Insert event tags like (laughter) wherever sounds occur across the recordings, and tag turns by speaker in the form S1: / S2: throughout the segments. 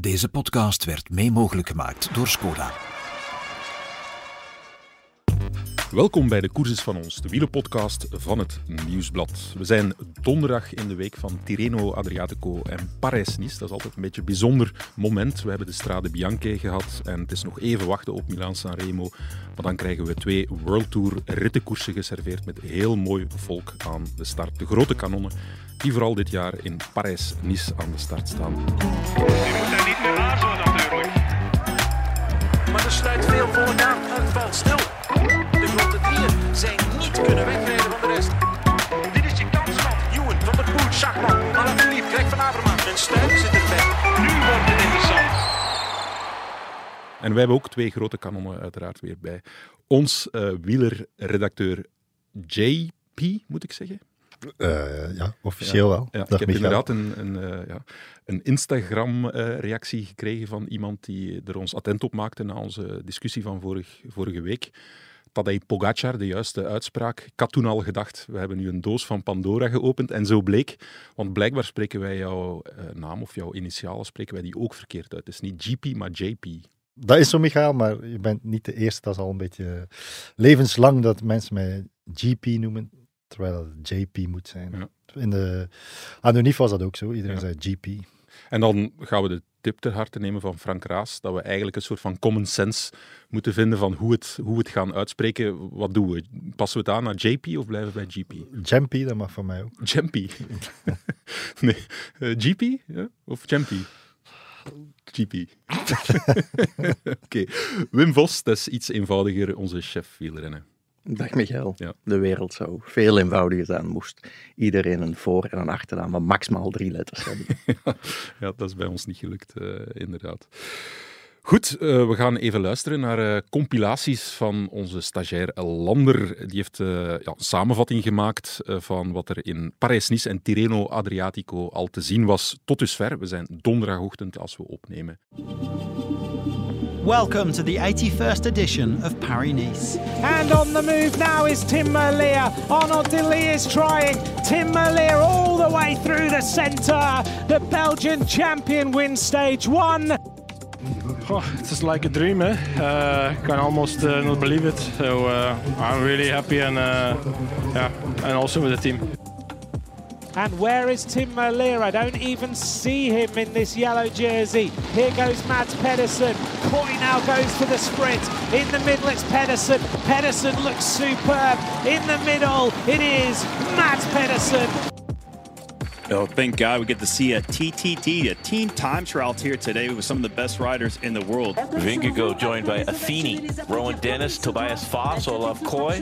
S1: Deze podcast werd mee mogelijk gemaakt door Skoda.
S2: Welkom bij de Courses van ons, de wielenpodcast van het Nieuwsblad. We zijn donderdag in de week van Tirreno Adriatico en Parijs-Nice. Dat is altijd een beetje een bijzonder moment. We hebben de Strade Bianche gehad en het is nog even wachten op Milaan-San Remo. Maar dan krijgen we twee World Tour rittenkoersen geserveerd met heel mooi volk aan de start. De grote kanonnen die vooral dit jaar in Parijs-Nice aan de start staan.
S3: Je moet daar niet meer aarzelen natuurlijk.
S4: Maar er sluit veel voor aan. Het valt stil. De grote drieën zijn niet kunnen wegrijden van de rest.
S3: Dit is je kansschot.
S4: Ewan, Van der Poel, Schachman, Alaphilippe, Greg van Avermaat en Stuy zit erbij.
S3: Nu wordt het interessant.
S2: En wij hebben ook twee grote kanonnen uiteraard weer bij. Ons eh wielerredacteur JP, moet ik zeggen.
S5: Eh, ja, officieel wel.
S2: Ja, ik heb
S5: Michael.
S2: inderdaad een, een, eh, ja, een Instagram-reactie gekregen van iemand die er ons attent op maakte na onze discussie van vorig, vorige week. Tadej Pogacar, de juiste uitspraak. Ik had toen al gedacht, we hebben nu een doos van Pandora geopend. En zo bleek, want blijkbaar spreken wij jouw eh, naam of jouw initialen spreken wij die ook verkeerd uit. Het is niet GP, maar JP.
S5: Dat is zo, Michael, maar je bent niet de eerste. Dat is al een beetje levenslang dat mensen mij GP noemen, terwijl het JP moet zijn.
S2: Ja.
S5: In de was dat ook zo. Iedereen
S2: Ja.
S5: zei GP.
S2: En dan gaan we de tip ter harte nemen van Frank Raas, dat we eigenlijk een soort van common sense moeten vinden van hoe het, hoe het gaan uitspreken. Wat doen we? Passen we het aan naar JP of blijven we bij GP?
S5: Jampy, dat mag van mij ook.
S2: Jampy. (laughs) nee, eh, GP ja? of Jampy? GP. (laughs) Oké, Wim Vos, dat is iets eenvoudiger, onze chef wielrennen.
S6: Dag Michael.
S2: Ja.
S6: De wereld zou veel eenvoudiger zijn moest iedereen een voor- en een achternaam van maximaal drie letters hebben. (laughs)
S2: Ja, dat is bij ons niet gelukt, eh, inderdaad. Goed, eh, we gaan even luisteren naar eh, compilaties van onze stagiair El Lander. Die heeft eh, ja, een samenvatting gemaakt eh, van wat er in Parijs-Nice en Tirreno Adriatico al te zien was tot dusver. We zijn donderdagochtend als we opnemen.
S7: Welcome to the 81st edition of Paris Nice.
S8: And on the move now is Tim Merlier. Arnold De Lee is trying. Tim Merlier all the way through the centre. The Belgian champion wins stage one.
S9: Oh, it's just like a dream, eh? Uh, I can almost uh, not believe it. So uh, I'm really happy and uh, yeah, and also with the team.
S8: And where is Tim Merlier? I don't even see him in this yellow jersey. Here goes Mads Pedersen. Coy now goes for the sprint. In the middle, it's Pedersen. Pedersen looks superb. In the middle, it is Mads Pedersen.
S10: Oh, thank God we get to see a TTT, a team time trials here today with some of the best riders in the world.
S11: Vingegaard joined by Affini, Rowan Dennis, Tobias Foss, Olaf Koy,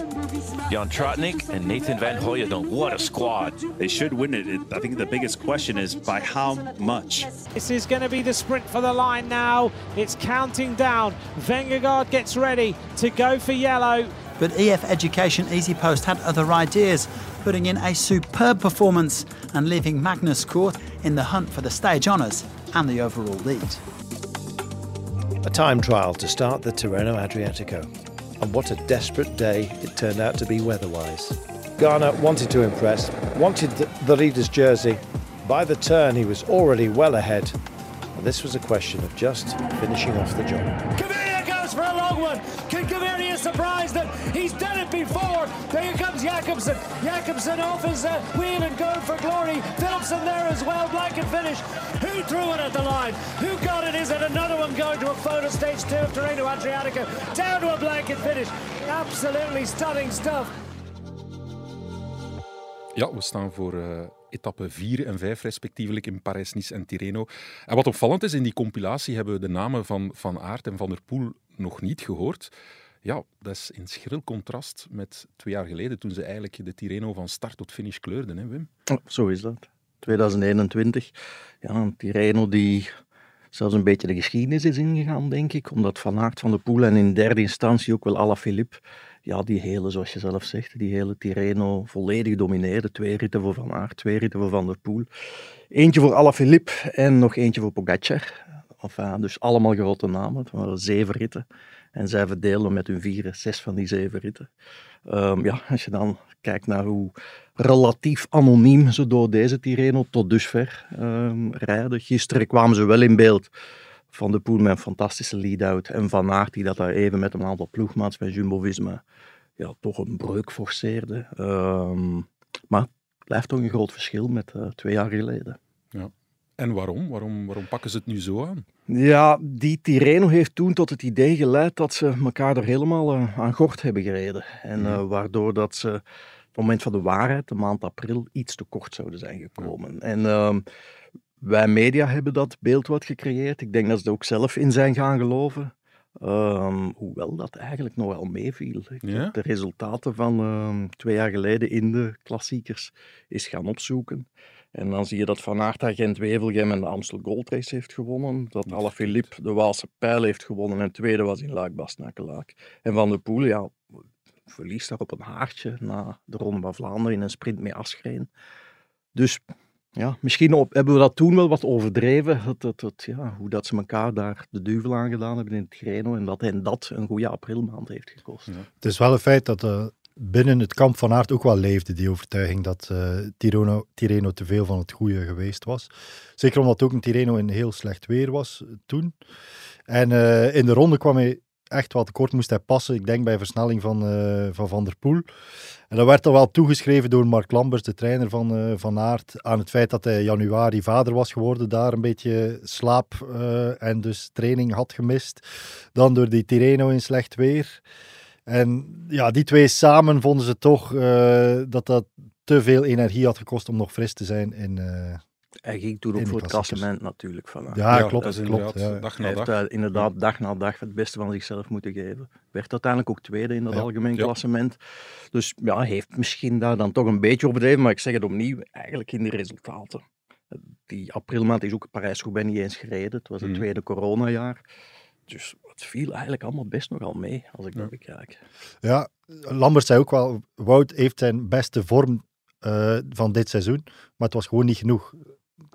S11: Jan Trotnik, and Nathan Van Hoyerdonk. What a squad.
S10: They should win it. It- I think the biggest question is by how much?
S8: This is going to be the sprint for the line now. It's counting down. Vengegaard gets ready to go for yellow.
S7: But EF Education Easy Post had other ideas, putting in a superb performance and leaving Magnus Kort in the hunt for the stage honours and the overall lead.
S12: A time trial to start the Tirreno Adriatico. And what a desperate day it turned out to be weather-wise. Garner wanted to impress, wanted the, the leader's jersey. By the turn, he was already well ahead. And this was a question of just finishing off the job.
S8: Gaviria goes for a long one. Can Gaviria surprise them? He's done it before. There comes Jakobsen. Jakobsen off his uh, wheel and going for glory. Philipsen there as well. Blanket finish. Who threw it at the line? Who got it? Is it another one going to a photo stage two of Terreno Adriatico? Down to a blanket finish. Absolutely stunning stuff.
S2: Ja, we staan voor eh etappe 4 en 5 respectievelijk in Parijs-Nice en Tirreno. En wat opvallend is, in die compilatie hebben we de namen van Van Aert en Van der Poel nog niet gehoord. Ja, dat is in schril contrast met twee jaar geleden, toen ze eigenlijk de Tirreno van start tot finish kleurden, hè Wim?
S6: Zo is dat. 2021. Ja, een Tirreno die zelfs een beetje de geschiedenis is ingegaan, denk ik. Omdat Van Aert van de Poel en in derde instantie ook wel Alaphilippe, ja, die hele, zoals je zelf zegt, die hele Tirreno volledig domineerde. Twee ritten voor Van Aert, twee ritten voor Van der Poel. Eentje voor Alaphilippe en nog eentje voor Pogacar. Dus allemaal grote namen. Het waren zeven ritten. En zij verdeelden met hun vieren zes van die zeven ritten. Ehm, ja, als je dan kijkt naar hoe relatief anoniem ze door deze Tirreno tot dusver ehm, rijden. Gisteren kwamen ze wel in beeld Van de Poel met een fantastische lead-out. En Van Aert die dat daar even met een aantal ploegmaats bij Jumbo-Visma ja, toch een breuk forceerde. Ehm, maar het blijft toch een groot verschil met uh, twee jaar geleden.
S2: En waarom? waarom? Waarom pakken ze het nu zo aan?
S6: Ja, die Tirreno heeft toen tot het idee geleid dat ze elkaar er helemaal uh, aan gort hebben gereden. En uh, waardoor dat ze op het moment van de waarheid, de maand april, iets te kort zouden zijn gekomen. En uh, wij media hebben dat beeld wat gecreëerd. Ik denk dat ze er ook zelf in zijn gaan geloven. Um, hoewel dat eigenlijk nog wel meeviel.
S2: Ja?
S6: De resultaten van um, twee jaar geleden in de klassiekers is gaan opzoeken. En dan zie je dat Van Aert Gent Wevelgem en de Amstel Gold Race heeft gewonnen. Dat Alaphilippe de Waalse Pijl heeft gewonnen en tweede was in Luik Bastenaken-Luik. En Van de Poel, ja, verliest daar op een haartje na de Ronde van Vlaanderen in een sprint met Asgreen. Dus ja, misschien op, hebben we dat toen wel wat overdreven. Het, het, het, ja, hoe dat ze elkaar daar de duivel aan gedaan hebben in het Greno. En dat hen dat een goede aprilmaand heeft gekost. Ja.
S5: Het is wel een feit dat uh, binnen het kamp van Aert ook wel leefde, die overtuiging dat uh, Tirreno, Tirreno te veel van het goede geweest was. Zeker omdat ook een Tirreno in heel slecht weer was toen. En uh, in de ronde kwam hij echt wat tekort, moest hij passen. Ik denk bij versnelling van van, van der Poel. En dat werd dan wel toegeschreven door Mark Lambers, de trainer van uh, Van Aert, aan het feit dat hij januari vader was geworden, daar een beetje slaap en dus training had gemist. Dan door die Tirreno in slecht weer. En ja, die twee samen vonden ze toch dat dat te veel energie had gekost om nog fris te zijn in,
S6: hij ging toen ook voor het klassement natuurlijk. Van,
S5: ja, ja, klopt. Dat is klopt ja.
S2: Dag na
S6: hij
S2: dag.
S6: heeft uh, inderdaad dag na dag het beste van zichzelf moeten geven. Werd uiteindelijk ook tweede in dat ja. algemeen klassement. Dus ja, hij heeft misschien daar dan toch een beetje overdreven. Maar ik zeg het opnieuw, eigenlijk in die resultaten. Die aprilmaand is ook Parijs-Roubaix niet eens gereden. Het was het
S2: Mhm.
S6: tweede coronajaar. Dus het viel eigenlijk allemaal best nogal mee, als ik dat bekijk.
S5: Ja, Lambert zei ook wel, Wout heeft zijn beste vorm uh, van dit seizoen, maar het was gewoon niet genoeg.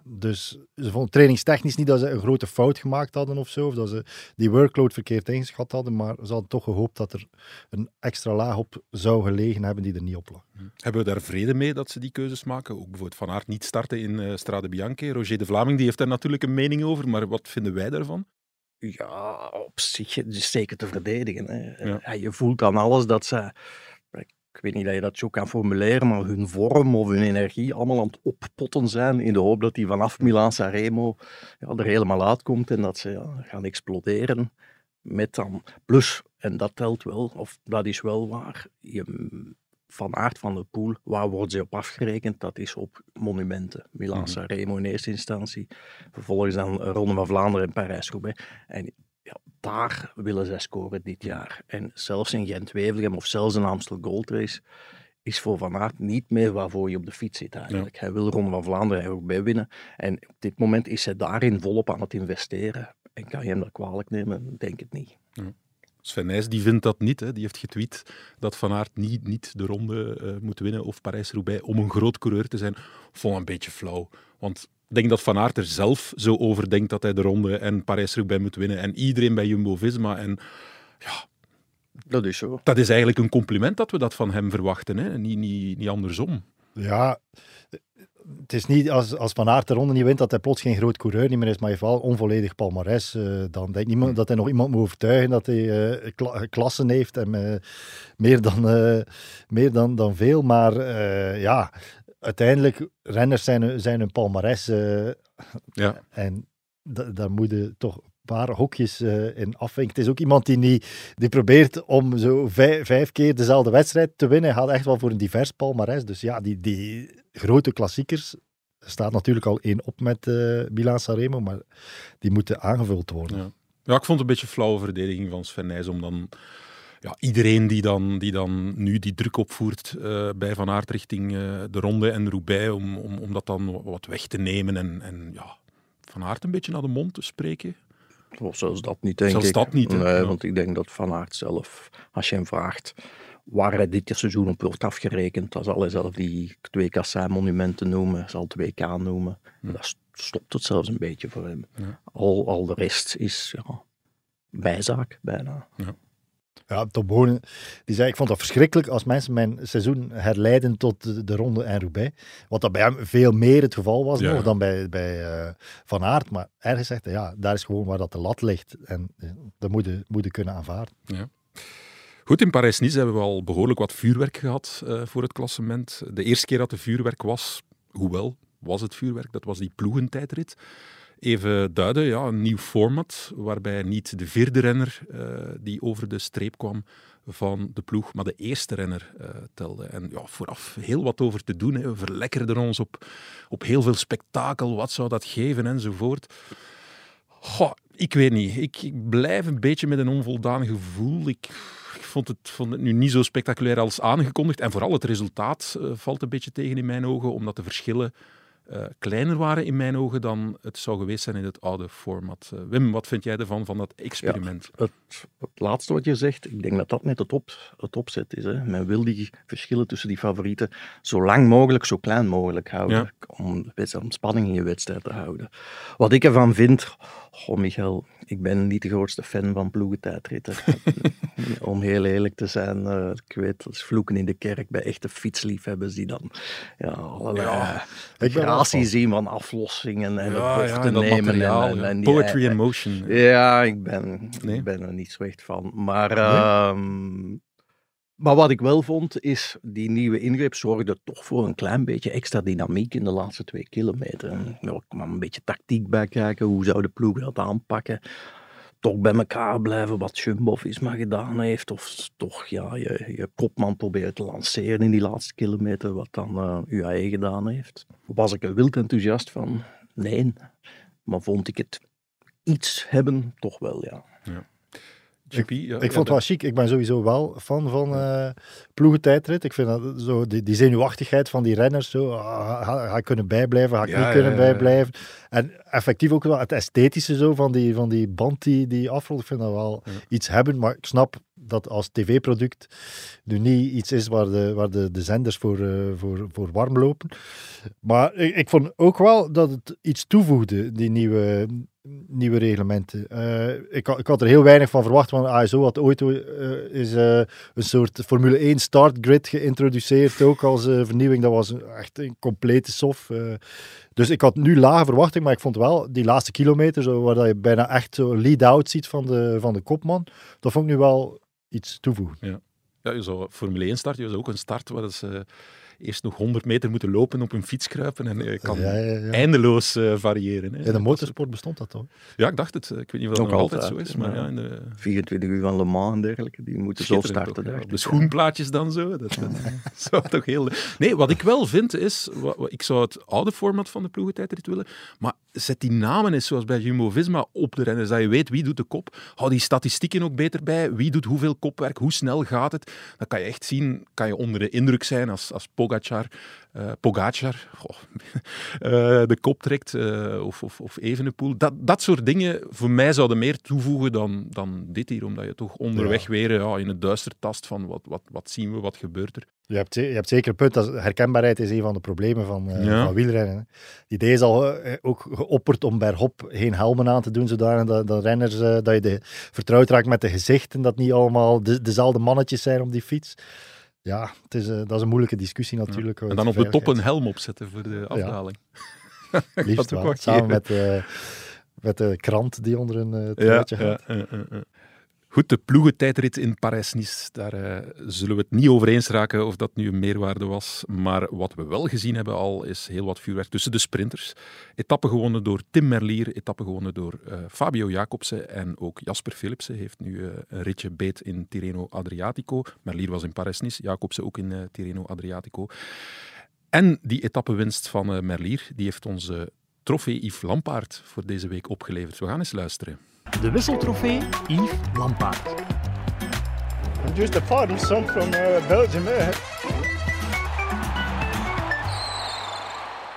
S5: Dus ze vonden trainingstechnisch niet dat ze een grote fout gemaakt hadden of zo, of dat ze die workload verkeerd ingeschat hadden, maar ze hadden toch gehoopt dat er een extra laag op zou gelegen hebben die er niet op lag.
S2: Hebben we daar vrede mee dat ze die keuzes maken? Ook bijvoorbeeld Van Aert niet starten in uh, Strade Bianche. Roger de Vlaming die heeft daar natuurlijk een mening over, maar wat vinden wij daarvan?
S6: Ja, op zich is zeker te verdedigen. Hè. Ja. Ja, je voelt aan alles dat ze ik weet niet dat je dat zo kan formuleren, maar hun vorm of hun energie allemaal aan het oppotten zijn in de hoop dat die vanaf Milaan Sanremo ja, er helemaal uitkomt en dat ze ja, gaan exploderen. Met dan plus, en dat telt wel, of dat is wel waar, je, van aard van de pool, waar wordt ze op afgerekend? Dat is op monumenten. Milaan Sanremo in eerste instantie, vervolgens dan Ronde van Vlaanderen en Parijs-Roubaix. En ja, daar willen zij scoren dit jaar. En zelfs in Gent-Wevelgem of zelfs in Amstel Gold Race is voor Van Aert niet meer waarvoor je op de fiets zit eigenlijk. Ja. Hij wil Ronde van Vlaanderen ook bij winnen. En op dit moment is hij daarin volop aan het investeren. En kan je hem dat kwalijk nemen? Denk het niet.
S2: Ja. Sven Nijs die vindt dat niet. Hè. Die heeft getweet dat Van Aert niet, niet de ronde uh, moet winnen of Parijs-Roubaix om een groot coureur te zijn. Vond een beetje flauw. Want ik denk dat Van Aert er zelf zo over denkt dat hij de ronde en Parijs-Roubaix moet winnen. En iedereen bij Jumbo-Visma. En ja,
S6: dat is zo.
S2: Dat is eigenlijk een compliment dat we dat van hem verwachten. Hè? Niet, niet, niet andersom.
S5: Ja, het is niet als, als Van Aert de ronde niet wint dat hij plots geen groot coureur niet meer is, maar hij heeft wel onvolledig palmarès. Uh, dan denkt niemand dat hij nog iemand moet overtuigen dat hij uh, kla klassen heeft en uh, meer, dan, meer dan, dan veel. Maar ja, uiteindelijk, renners zijn, zijn een palmarès.
S2: ja.
S5: En daar moet je toch paar hokjes uh, in afvinken. Het is ook iemand die, die probeert om zo vijf, vijf, keer dezelfde wedstrijd te winnen. Hij gaat echt wel voor een divers palmarès. Dus ja, die, die grote klassiekers staat natuurlijk al één op met uh, Milan Sanremo, maar die moeten aangevuld worden.
S2: Ja. ja, ik vond het een beetje flauwe verdediging van Sven Nijs om dan ja, iedereen die dan, die dan nu die druk opvoert uh, bij Van Aert richting de Ronde en Roubaix, om, om, om dat dan wat weg te nemen en, en ja, Van Aert een beetje naar de mond te spreken.
S6: Of zelfs dat niet, denk
S2: zelfs
S6: ik.
S2: dat niet,
S6: nee, ja. want ik denk dat Van Aert zelf, als je hem vraagt waar hij dit seizoen op wordt afgerekend, dan zal hij zelf die twee Kassein-monumenten noemen, zal 2K noemen. Hm. Dat stopt het zelfs een beetje voor hem.
S2: Ja.
S6: Al, al de rest is ja, bijzaak, bijna.
S2: Ja.
S5: Ja, Tom Bonen, die zei, ik vond dat verschrikkelijk als mensen mijn seizoen herleiden tot de, de ronde en Roubaix. Wat dat bij hem veel meer het geval was
S2: Ja.
S5: nog dan bij, bij eh, Van Aert. Maar ergens zegt hij, ja, daar is gewoon waar dat de lat ligt. En eh, dat moet je, moet je kunnen aanvaarden.
S2: Ja. Goed, in Parijs-Nice hebben we al behoorlijk wat vuurwerk gehad eh, voor het klassement. De eerste keer dat er vuurwerk was, hoewel was het vuurwerk, dat was die ploegentijdrit. Even duiden, ja, een nieuw format, waarbij niet de vierde renner eh, die over de streep kwam van de ploeg, maar de eerste renner eh, telde. En ja, vooraf heel wat over te doen. We verlekkerden ons op, op heel veel spektakel. Wat zou dat geven enzovoort. Goh, ik weet niet. Ik, ik blijf een beetje met een onvoldaan gevoel. Ik, ik vond, het, vond het nu niet zo spectaculair als aangekondigd. En vooral het resultaat eh, valt een beetje tegen in mijn ogen, omdat de verschillen eh, kleiner waren in mijn ogen dan het zou geweest zijn in het oude format. Eh, Wim, wat vind jij ervan, van dat experiment?
S6: Het, het laatste wat je zegt, ik denk dat dat net het, op, het opzet is. Hè. Men wil die verschillen tussen die favorieten zo lang mogelijk, zo klein mogelijk houden.
S2: Ja.
S6: Om, om spanning in je wedstrijd te houden. Wat ik ervan vind, goh Michael, ik ben niet de grootste fan van ploegentijdritten. (laughs) om heel eerlijk te zijn, eh, ik weet, dat is vloeken in de kerk bij echte fietsliefhebbers die dan ja, allerlei
S2: Ja,
S5: ik ben wel
S6: gratie
S5: van.
S6: zien van aflossingen en
S2: Ja,
S6: het
S2: ja, dat
S6: nemen.
S2: materiaal,
S6: en,
S2: ja.
S6: en, en die-
S2: Poetry
S6: eh,
S2: in motion.
S6: ja, ik ben,
S2: Nee?
S6: ik ben er niet zo echt van. Maar, ehm, maar wat ik wel vond, is die nieuwe ingreep zorgde toch voor een klein beetje extra dynamiek in de laatste twee kilometer. Er kwam een beetje tactiek bij kijken. Hoe zou de ploeg dat aanpakken? Toch bij elkaar blijven wat Jumbo-Visma gedaan heeft. Of toch ja, je, je kopman proberen te lanceren in die laatste kilometer. Wat dan eh, UAE gedaan heeft. Was ik er wild enthousiast van? Nee. Maar vond ik het iets hebben? Toch wel, ja.
S2: GP, ja,
S5: ik vond het wel chic. Ik ben sowieso wel fan van eh ploegentijdrit. Ik vind dat zo, die, die zenuwachtigheid van die renners, zo, ah, ga, ga ik kunnen bijblijven, ga ik niet kunnen bijblijven. En effectief ook wel het esthetische zo van die, van die band die, die afrolt. Ik vind dat wel iets hebben, maar ik snap dat als tv-product nu niet iets is waar de, waar de, de zenders voor, eh, voor, voor warm lopen. Maar ik, ik vond ook wel dat het iets toevoegde, die nieuwe, nieuwe reglementen. Eh, ik, ik had er heel weinig van verwacht, want ASO had ooit eh, is, eh, een soort Formule 1 startgrid geïntroduceerd, ook als vernieuwing. Dat was echt een complete sof. dus ik had nu lage verwachting, maar ik vond wel die laatste kilometer, zo, waar je bijna echt lead-out ziet van de, van de kopman, dat vond ik nu wel iets toevoegen.
S2: Ja. Ja, je zou Formule 1 starten, je zou ook een start waar ze eerst nog 100 meter moeten lopen op een fiets kruipen en je kan
S5: Ja, ja, ja.
S2: eindeloos eh, variëren. Hè.
S5: In de motorsport bestond dat toch?
S2: Ja, ik dacht het. Ik weet niet of dat nog altijd,
S6: altijd,
S2: zo is, maar
S6: ja.
S2: ja, in de...
S6: 24 uur van Le Mans en dergelijke, die moeten zo starten.
S2: toch, de schoenplaatjes dan zo. Dat, dat (laughs) zou toch heel... Nee, wat ik wel vind is... wa- wa- Ik zou het oude format van de ploegentijdrit willen, maar zet die namen eens, zoals bij Jumbo-Visma, op de renners, dat je weet wie doet de kop. Hou die statistieken ook beter bij. Wie doet hoeveel kopwerk, hoe snel gaat het. Dan kan je echt zien, kan je onder de indruk zijn als, als Pogacar, eh, Pogacar goh, (laughs) eh, de kop trekt, eh, of, of, of Evenepoel. Dat, dat soort dingen, voor mij zouden meer toevoegen dan, dan dit hier, omdat je toch onderweg weer ja, in het duister tast van wat, wat, wat zien we, wat gebeurt er.
S5: Je hebt, je hebt zeker een punt, dat herkenbaarheid is een van de problemen van,
S2: Ja.
S5: van wielrennen. Het idee is al ook geopperd om bergop geen helmen aan te doen, zodanig dat, dat renners, dat je de, vertrouwd raakt met de gezichten, dat niet allemaal de, dezelfde mannetjes zijn op die fiets. Ja, het is, eh, dat is een moeilijke discussie natuurlijk.
S2: En dan op de top een helm opzetten voor de afdaling. (laughs)
S5: Liefst
S2: Dat ook
S5: wel, samen met, eh, met de krant die onder een uh,
S2: Ja, ja,
S5: gaat.
S2: Goed, de ploegentijdrit in Parijs-Nice, daar eh, zullen we het niet over eens raken of dat nu een meerwaarde was. Maar wat we wel gezien hebben al, is heel wat vuurwerk tussen de sprinters. Etappe gewonnen door Tim Merlier, etappe gewonnen door eh, Fabio Jacobsen en ook Jasper Philipsen heeft nu eh, een ritje beet in Tirreno Adriatico. Merlier was in Parijs-Nice, Jacobsen ook in Tirreno Adriatico. En die etappewinst van Merlier, die heeft onze trofee Yves Lampaard voor deze week opgeleverd. We gaan eens luisteren.
S13: De wisseltrofee Yves Lampaard.
S14: Just a party son from uh, Belgium. Eh?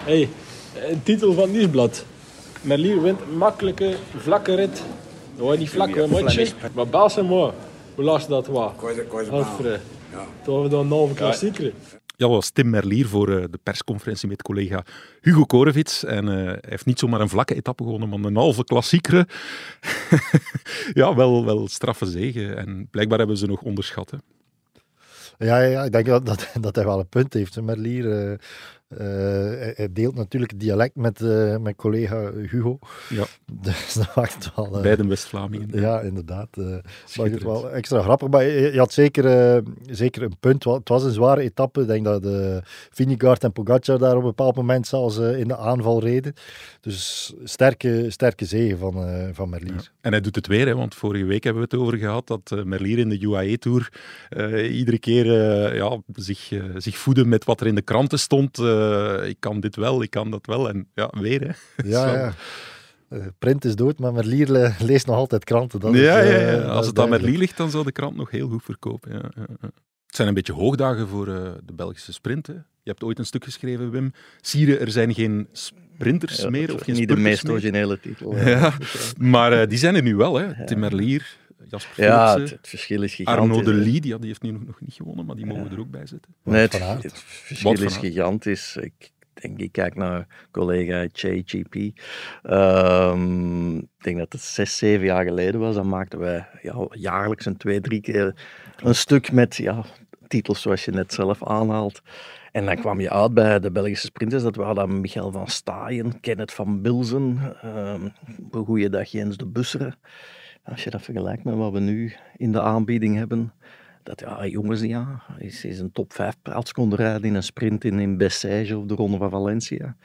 S9: Hey, een titel van nieuwsblad. Merlier wint een makkelijke, vlakke rit. Nou, niet vlakke, matje, maar baas en mooi. Hoe lastig dat was. Godfrey. Toch we dan een halve klassieker.
S2: Ja, was Tim Merlier voor eh, de persconferentie met collega Hugo Korevits. En eh, hij heeft niet zomaar een vlakke etappe gewonnen, maar een halve klassiekere. (laughs) ja, wel, wel straffe zegen. En blijkbaar hebben ze nog onderschat. Hè.
S5: Ja, ja, ik denk dat, dat, dat hij wel een punt heeft. Merlier, eh, hij, hij deelt natuurlijk het dialect met eh, mijn collega Hugo.
S2: Ja. (laughs)
S5: Dus dat maakt het wel... eh,
S2: Beiden West-Vlamingen.
S5: Ja, inderdaad. eh maakt het wel extra grappig. Maar je, had zeker, eh, zeker een punt. Het was een zware etappe. Ik denk dat de Vingegaard en Pogacar daar op een bepaald moment zelfs eh, in de aanval reden. Dus sterke, sterke zegen van, eh, van Merlier.
S2: En hij doet het weer, hè, want vorige week hebben we het over gehad dat eh, Merlier in de UAE-tour eh, iedere keer eh, ja, zich, eh, zich voedde met wat er in de kranten stond. Eh, ik kan dit wel, ik kan dat wel. En ja, weer hè. (laughs)
S5: Ja, ja. Eh, print is dood, maar Merlier le- leest nog altijd kranten. Dat is,
S2: ja, ja,
S5: eh,
S2: ja. Als het aan Merlier ligt, dan zou de krant nog heel goed verkopen. Ja, ja, ja. Het zijn een beetje hoogdagen voor eh, de Belgische sprinten. Je hebt ooit een stuk geschreven, Wim. Sieren, er zijn geen sprinters
S6: Ja,
S2: meer. Of geen
S6: niet de meest originele titel, (laughs) ja.
S2: Ja, maar eh, die zijn er nu wel. Hè. Tim Merlier, Jasper
S6: Ja, het- het verschil is gigantisch,
S2: Arno de. Lee, die, heeft nu nog, nog niet gewonnen, maar die mogen we er ook bij zetten.
S6: Nee, het, verschil is gigantisch. Ik denk, ik kijk naar collega JGP. Ehm, ik denk dat het zes, zeven jaar geleden was. Dan maakten wij ja, jaarlijks een twee, drie keer een stuk met ja, titels zoals je net zelf aanhaalt. En dan kwam je uit bij de Belgische sprinters. Dat waren dan Michael van Staaien, Kenneth van Bilzen, ehm een goede dag Jens de Busseren. Als je dat vergelijkt met wat we nu in de aanbieding hebben, dat ja, jongens, ja, is, is een top 5 plaats konden rijden in een sprint in, in Bessèges of de Ronde van Valencia.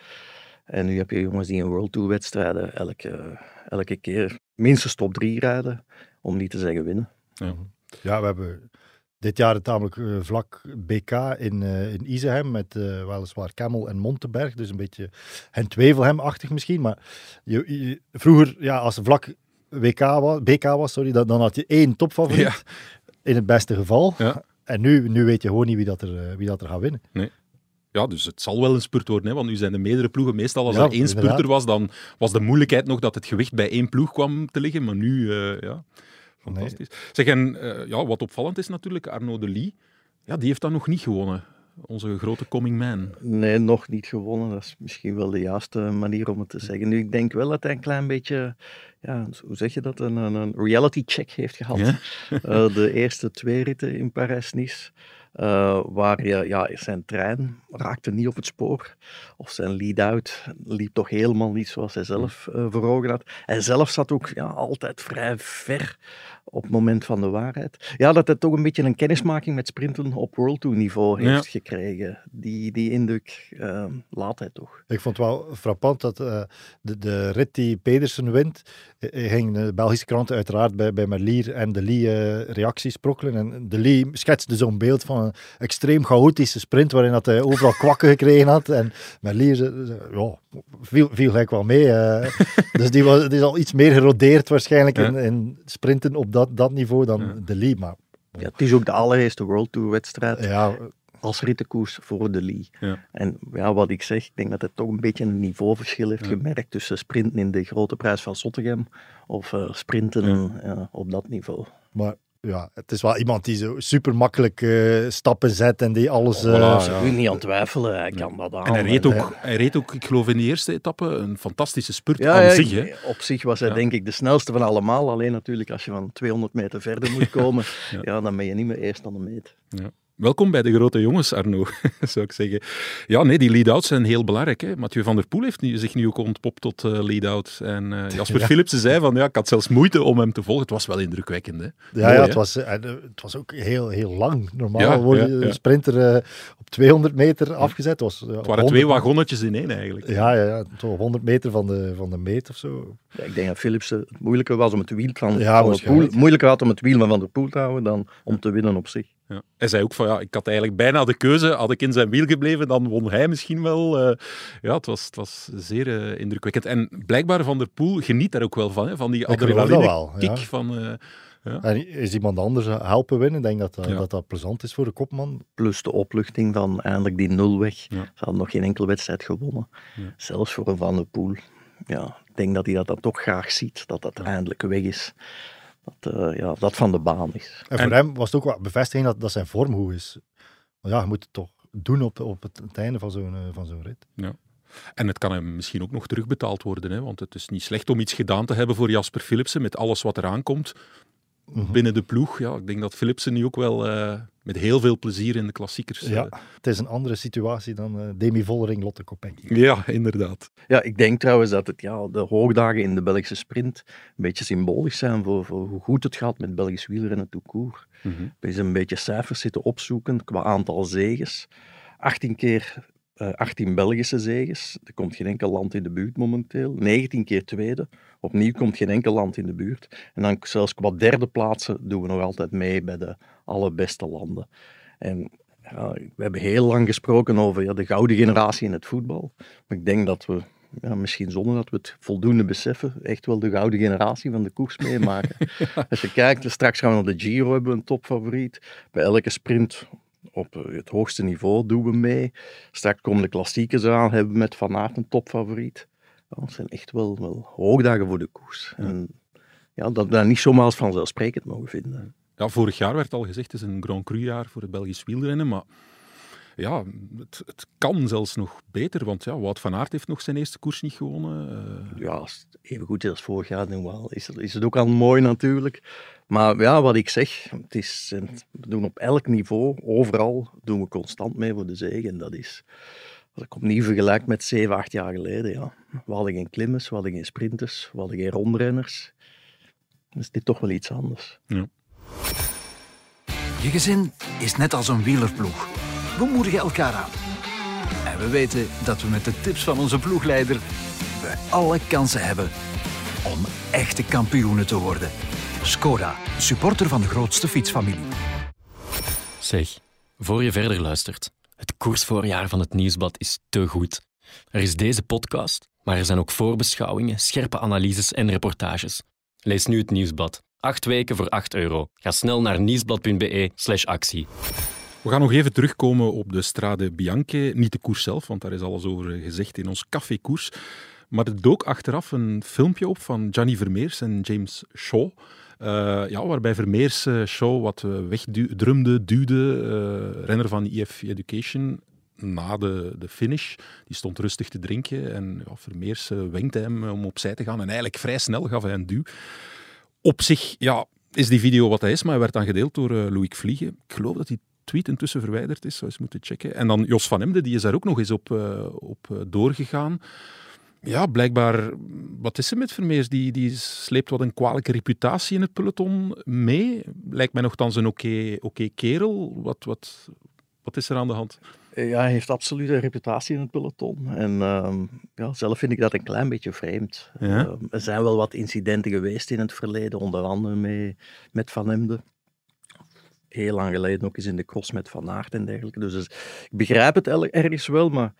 S6: En nu heb je jongens die in World Tour wedstrijden elke, elke keer minstens top 3 rijden, om niet te zeggen winnen.
S2: Ja.
S5: Ja, we hebben dit jaar een tamelijk eh, vlak BK in, eh in Isehem met eh, weliswaar Kemmel en Montenberg. Dus een beetje hen Twevelhem-achtig misschien. Maar je, vroeger, ja, als vlak WK was, BK was, sorry, dan, dan had je één topfavoriet. In het beste geval. En nu, nu weet je gewoon niet wie dat er, eh, wie dat er gaat winnen.
S2: Nee. Ja, dus het zal wel een spurt worden, hè, want nu zijn er meerdere ploegen. Meestal als
S5: Ja,
S2: er één
S5: inderdaad.
S2: spurter was, dan was de moeilijkheid nog dat het gewicht bij één ploeg kwam te liggen. Maar nu, eh, ja, fantastisch. Zeg, en eh, ja, wat opvallend is natuurlijk, Arnaud de Lee, ja, die heeft dan nog niet gewonnen. Onze grote coming man.
S6: Nee, nog niet gewonnen. Dat is misschien wel de juiste manier om het te zeggen. Nu, ik denk wel dat hij een klein beetje, ja, hoe zeg je dat, een, een, reality check heeft gehad.
S2: Ja? (laughs)
S6: Eh, de eerste twee ritten in Parijs-Nice. eh, waar je, ja, zijn trein raakte niet op het spoor. Of zijn lead-out liep toch helemaal niet zoals hij zelf eh, voor ogen had. Hij zelf zat ook ja, altijd vrij ver op het moment van de waarheid. Ja, dat hij toch een beetje een kennismaking met sprinten op World Tour niveau
S5: Ja.
S6: heeft gekregen. Die, die indruk eh, laat hij toch.
S5: Ik vond het wel frappant dat eh, de, de rit die Pedersen wint, eh, eh, ging de Belgische kranten uiteraard bij, bij Merlier en De Lee eh, reacties sprokkelen. En De Lee schetste zo'n beeld van een extreem chaotische sprint waarin dat hij overal (laughs) kwakken gekregen had. En Merlier ja, viel, viel gelijk wel mee. eh. (laughs) dus die, was, die is al iets meer gerodeerd waarschijnlijk in,
S6: Ja.
S5: in sprinten op dat, dat niveau dan De Lee. Maar
S6: Ja, het is ook de allereerste World Tour wedstrijd
S5: ja,
S6: als rittenkoers voor de Lee.
S2: Ja.
S6: En ja, wat ik zeg, ik denk dat hij toch een beetje een niveauverschil heeft gemerkt tussen sprinten in de grote prijs van Sottegem of eh, sprinten ja, op dat niveau.
S5: Maar ja, het is wel iemand die zo super makkelijk stappen zet en die alles.
S6: Oh,
S5: eh,
S6: voilà, niet aan twijfelen, hij kan dat aan.
S2: En hij reed, ook, hij reed ook, ik geloof in de eerste etappe, een fantastische spurt
S6: Ja,
S2: aan
S6: ja,
S2: zich. Hè.
S6: op zich was hij
S2: Ja.
S6: denk ik de snelste van allemaal. Alleen natuurlijk als je van 200 meter verder moet (laughs) komen, ja. dan ben je niet meer eerst aan de meet.
S2: Welkom bij de grote jongens, Arno, (laughs) zou ik zeggen. Ja, nee, die lead-outs zijn heel belangrijk. Hè. Mathieu van der Poel heeft nu, zich nu ook ontpopt tot eh, lead-out. En eh, (laughs) Jasper
S5: Ja.
S2: Philipsen zei van, ja, ik had zelfs moeite om hem te volgen. Het was wel indrukwekkend, hè.
S5: Ja,
S2: Mooi,
S5: ja
S2: hè?
S5: het, was, eh, en, het was ook heel, heel lang. Normaal
S2: Ja,
S5: wordt
S2: ja,
S5: je
S2: ja.
S5: een sprinter op 200 meter afgezet. Het, was,
S2: Het waren twee wagonnetjes in één, eigenlijk.
S5: Ja, ja, ja, zo 100 meter van de, van de meet of zo.
S6: Ja, ik denk dat Philipsen het moeilijker was om het wiel van,
S5: Ja,
S6: van der Poel,
S5: waarschijnlijk.
S6: moeilijker had om het wiel van Van der Poel te houden dan om te winnen op zich.
S2: Ja. Hij zei ook van, ja, ik had eigenlijk bijna de keuze. Had ik in zijn wiel gebleven, dan won hij misschien wel. eh. ja, het was, het was zeer eh, indrukwekkend. En blijkbaar Van der Poel geniet daar ook wel van, hè, van die
S5: wel, ja.
S2: Van, eh, ja.
S5: En is iemand anders helpen winnen? Ik denk dat dat,
S2: Ja.
S5: dat, dat plezant is voor de kopman.
S6: Plus de opluchting van eindelijk die nul weg.
S2: Ja.
S6: Ze hadden nog geen enkele wedstrijd gewonnen.
S2: Ja.
S6: Zelfs voor een Van der Poel. Ja, ik denk dat hij dat dan toch graag ziet, dat dat eindelijk weg is. Dat, eh, ja, dat van de baan is.
S5: En voor hem was het ook wel bevestiging dat, dat zijn vorm goed is. Maar ja, je moet toch doen op, op het, het einde van zo'n eh, van zo'n rit.
S2: Ja. En het kan hem misschien ook nog terugbetaald worden, hè? want het is niet slecht om iets gedaan te hebben voor Jasper Philipsen met alles wat eraan komt
S5: Mhm.
S2: binnen de ploeg. Ja, ik denk dat Philipsen nu ook wel eh, met heel veel plezier in de klassiekers... eh,
S5: Ja, het is een andere situatie dan eh, Demi Vollering, Lotte Kopecky.
S2: ja, inderdaad.
S6: Ja, ik denk trouwens dat het, ja, de hoogdagen in de Belgische sprint een beetje symbolisch zijn voor, voor hoe goed het gaat met Belgisch wielrennen tout court.
S2: Mhm.
S6: We zijn een beetje cijfers zitten opzoeken qua aantal zeges. 18 keer eh 18 Belgische zeges. Er komt geen enkel land in de buurt momenteel. 19 keer tweede. Opnieuw komt geen enkel land in de buurt. En dan zelfs qua derde plaatsen doen we nog altijd mee bij de allerbeste landen. En ja, we hebben heel lang gesproken over ja, de gouden generatie in het voetbal. Maar ik denk dat we, ja, misschien zonder dat we het voldoende beseffen, echt wel de gouden generatie van de koers meemaken. (laughs) Als je kijkt, straks gaan we naar de Giro, hebben een topfavoriet. Bij elke sprint op eh, het hoogste niveau doen we mee. Straks komen de klassiekers aan, hebben we met Van Aert een topfavoriet. Ja, dat zijn echt wel, wel hoogdagen voor de koers. En ja, dat we dat niet zomaar als vanzelfsprekend mogen vinden.
S2: Ja, vorig jaar werd al gezegd, het is een Grand Cru-jaar voor het Belgisch wielrennen, maar ja, het, het kan zelfs nog beter, want ja, Wout van Aert heeft nog zijn eerste koers niet gewonnen. eh.
S6: Ja, als het even goed is als vorig jaar, dan wel. Is, het, is het ook al mooi natuurlijk. Maar ja, wat ik zeg, het is, we doen op elk niveau, overal, doen we constant mee voor de zege. En dat is, als ik opnieuw vergelijk met 7, 8 jaar geleden, ja. We hadden geen klimmers, we hadden geen sprinters, we hadden geen rondrenners. Dan is dit toch wel iets anders.
S2: Ja.
S1: Je gezin is net als een wielerploeg. We moedigen elkaar aan. En we weten dat we met de tips van onze ploegleider we alle kansen hebben om echte kampioenen te worden. Skoda, supporter van de grootste fietsfamilie.
S15: Zeg, voor je verder luistert, het koersvoorjaar van het Nieuwsblad is te goed. Er is deze podcast, maar er zijn ook voorbeschouwingen, scherpe analyses en reportages. Lees nu het Nieuwsblad. Acht weken voor 8 euro. Ga snel naar nieuwsblad.be slash actie.
S2: We gaan nog even terugkomen op de Strade Bianche. Niet de koers zelf, want daar is alles over gezegd in ons cafékoers. Maar er dook achteraf een filmpje op van Gianni Vermeers en James Shaw. Eh, ja, waarbij Vermeers eh, Shaw wat eh, wegdrumde, duwde. renner van EF Education na de, de finish. Die stond rustig te drinken en ja, Vermeers wenkte hem om opzij te gaan. En eigenlijk vrij snel gaf hij een duw. Op zich ja, is die video wat hij is, maar hij werd dan gedeeld door uh, Vliegen. Ik geloof dat die tweet intussen verwijderd is, zou eens moeten checken. En dan Jos van Emden, die is daar ook nog eens op, uh, op uh, doorgegaan. Ja, blijkbaar, wat is er met Vermeers? Die, die sleept wat een kwalijke reputatie in het peloton mee. Lijkt mij nogthans een oké okay, okay kerel. Wat, wat, wat is er aan de hand?
S6: Ja, hij heeft absoluut een reputatie in het peloton. En uh, ja, zelf vind ik dat een klein beetje vreemd.
S2: Ja?
S6: Uh, er zijn wel wat incidenten geweest in het verleden, onder andere mee, met Van Emden. Heel lang geleden ook eens in de cross met Van Aert en dergelijke. Dus, dus ik begrijp het ergens wel, maar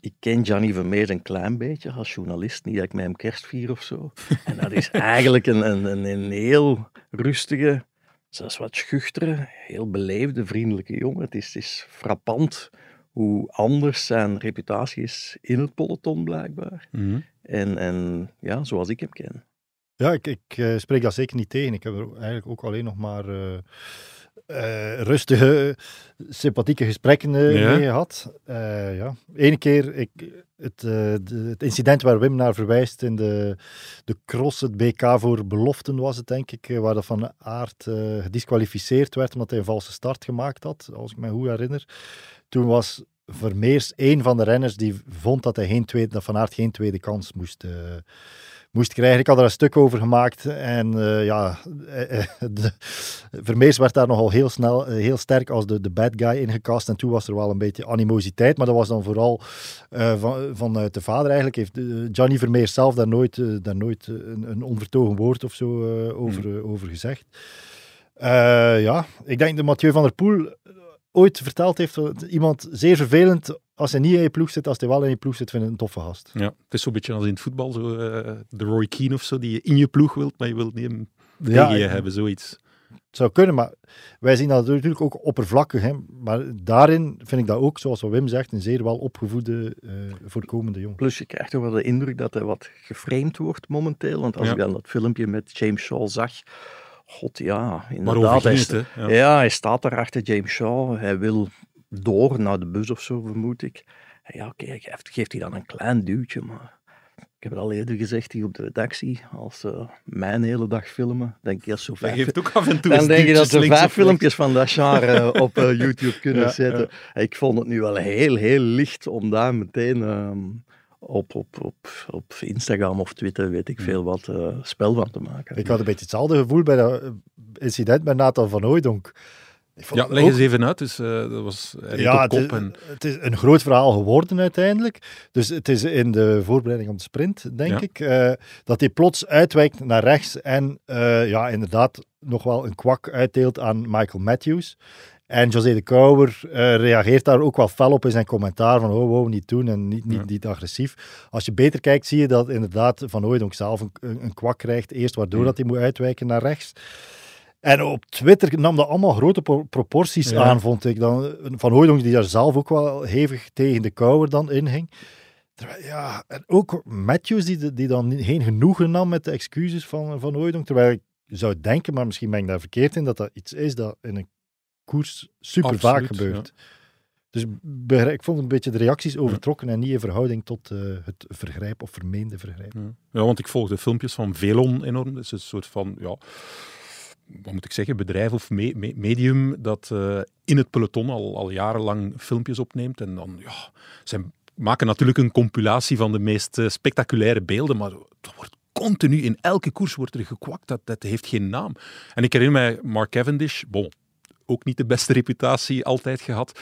S6: ik ken Gianni Vermeers een klein beetje als journalist. Niet dat ik met hem kerst vier of zo. (laughs) En dat is eigenlijk een, een, een heel rustige, zelfs wat schuchtere, heel beleefde, vriendelijke jongen. Het is, het is frappant hoe anders zijn reputatie is in het peloton, blijkbaar.
S2: Mhm.
S6: Mm -hmm. en, en ja, zoals ik hem ken.
S5: Ja, ik, ik uh, spreek dat zeker niet tegen. Ik heb er eigenlijk ook alleen nog maar uh, uh, rustige, sympathieke gesprekken ja. mee gehad. ja. Eén keer, ik, het, de, het, incident waar Wim naar verwijst in de, de cross, het BK voor beloften was het denk ik, waar de Van Aert gedisqualificeerd werd omdat hij een valse start gemaakt had, als ik me goed herinner. Toen was Vermeers een van de renners die vond dat, hij geen tweede, dat Van Aert geen tweede kans moest, moest krijgen. Ik had er een stuk over gemaakt en uh, ja, (laughs) de, Vermeers werd daar nogal heel snel, heel sterk als de, de bad guy ingekast en toen was er wel een beetje animositeit, maar dat was dan vooral uh, van, vanuit de vader eigenlijk. Heeft Johnny Vermeers zelf daar nooit, daar nooit een, een onvertogen woord of zo over, mm. over gezegd. ja, ik denk dat Mathieu van der Poel ooit verteld heeft, iemand zeer vervelend als hij niet in je ploeg zit, als hij wel in je ploeg zit, vind ik een toffe gast.
S2: Ja, het is zo'n beetje als in het voetbal, zo, uh, de Roy Keane of zo, die je in je ploeg wilt, maar je wilt niet hem ja, tegen je hebben, zoiets.
S5: Het zou kunnen, maar wij zien dat natuurlijk ook oppervlakkig. Hè? Maar daarin vind ik dat ook, zoals Wim zegt, een zeer wel opgevoede, uh, voorkomende jongen.
S6: Plus je krijgt toch wel de indruk dat hij wat geframed wordt momenteel. Want als ja. ik dan dat filmpje met James Shaw zag, God, ja, inderdaad. Hij,
S2: het,
S6: ja. ja. hij staat daar achter James Shaw. Hij wil door naar de bus of zo, vermoed ik. En ja, oké, geeft, geeft hij dan een klein duwtje, maar ik heb het al eerder gezegd hier op de redactie, als ze mijn hele dag filmen, denk ik als zo vijf...
S2: geeft ook af en toe
S6: Dan denk je dat ze vijf filmpjes van dat genre (laughs) op eh, YouTube kunnen
S2: Ja,
S6: zetten. Ik vond het nu wel heel, heel licht om daar meteen ehm, op, op, op, op Instagram of Twitter, weet ik veel wat, eh, spel van te maken.
S5: Ik had een beetje hetzelfde gevoel bij dat eh, incident met Nathan van vond
S2: Ja,
S5: het
S2: leg
S5: ook-
S2: eens even uit. Dus, eh, dat was,
S5: Ja,
S2: op
S5: het
S2: kop
S5: is,
S2: en...
S5: het is een groot verhaal geworden uiteindelijk. Dus het is in de voorbereiding op de sprint, denk
S2: Ja.
S5: ik, eh, dat hij plots uitwijkt naar rechts en eh, ja, inderdaad nog wel een kwak uitdeelt aan Michael Matthews. En José de Kouwer eh, reageert daar ook wel fel op in zijn commentaar van oh, wow, niet doen en niet, niet,
S2: Ja.
S5: niet agressief. Als je beter kijkt, zie je dat inderdaad Van Hooijdonk zelf een, kwak krijgt, eerst waardoor dat hij moet uitwijken naar rechts. En op Twitter nam dat allemaal grote pro- proporties
S2: Ja.
S5: aan, vond ik. Dan, van Hooijdonk die daar zelf ook wel hevig tegen de Kouwer dan inging. Ja, en ook Matthews die, die dan geen genoegen nam met de excuses van, van Hooijdonk. Terwijl ik zou denken, maar misschien ben ik daar verkeerd in, dat dat iets is dat in een koers super vaak gebeurt. Dus ik vond een beetje de reacties overtrokken en niet in verhouding tot eh, het vergrijp of vermeende vergrijp.
S2: Ja. ja, want ik volg de filmpjes van Velon enorm. Dat is een soort van, ja, wat moet ik zeggen, bedrijf of me- me- medium dat eh, in het peloton al, al jarenlang filmpjes opneemt. En dan, ja, zij maken natuurlijk een compilatie van de meest eh, spectaculaire beelden, maar er wordt continu, in elke koers wordt er gekwakt. Dat, dat heeft geen naam. En ik herinner mij Mark Cavendish, bon, ook niet de beste reputatie altijd gehad.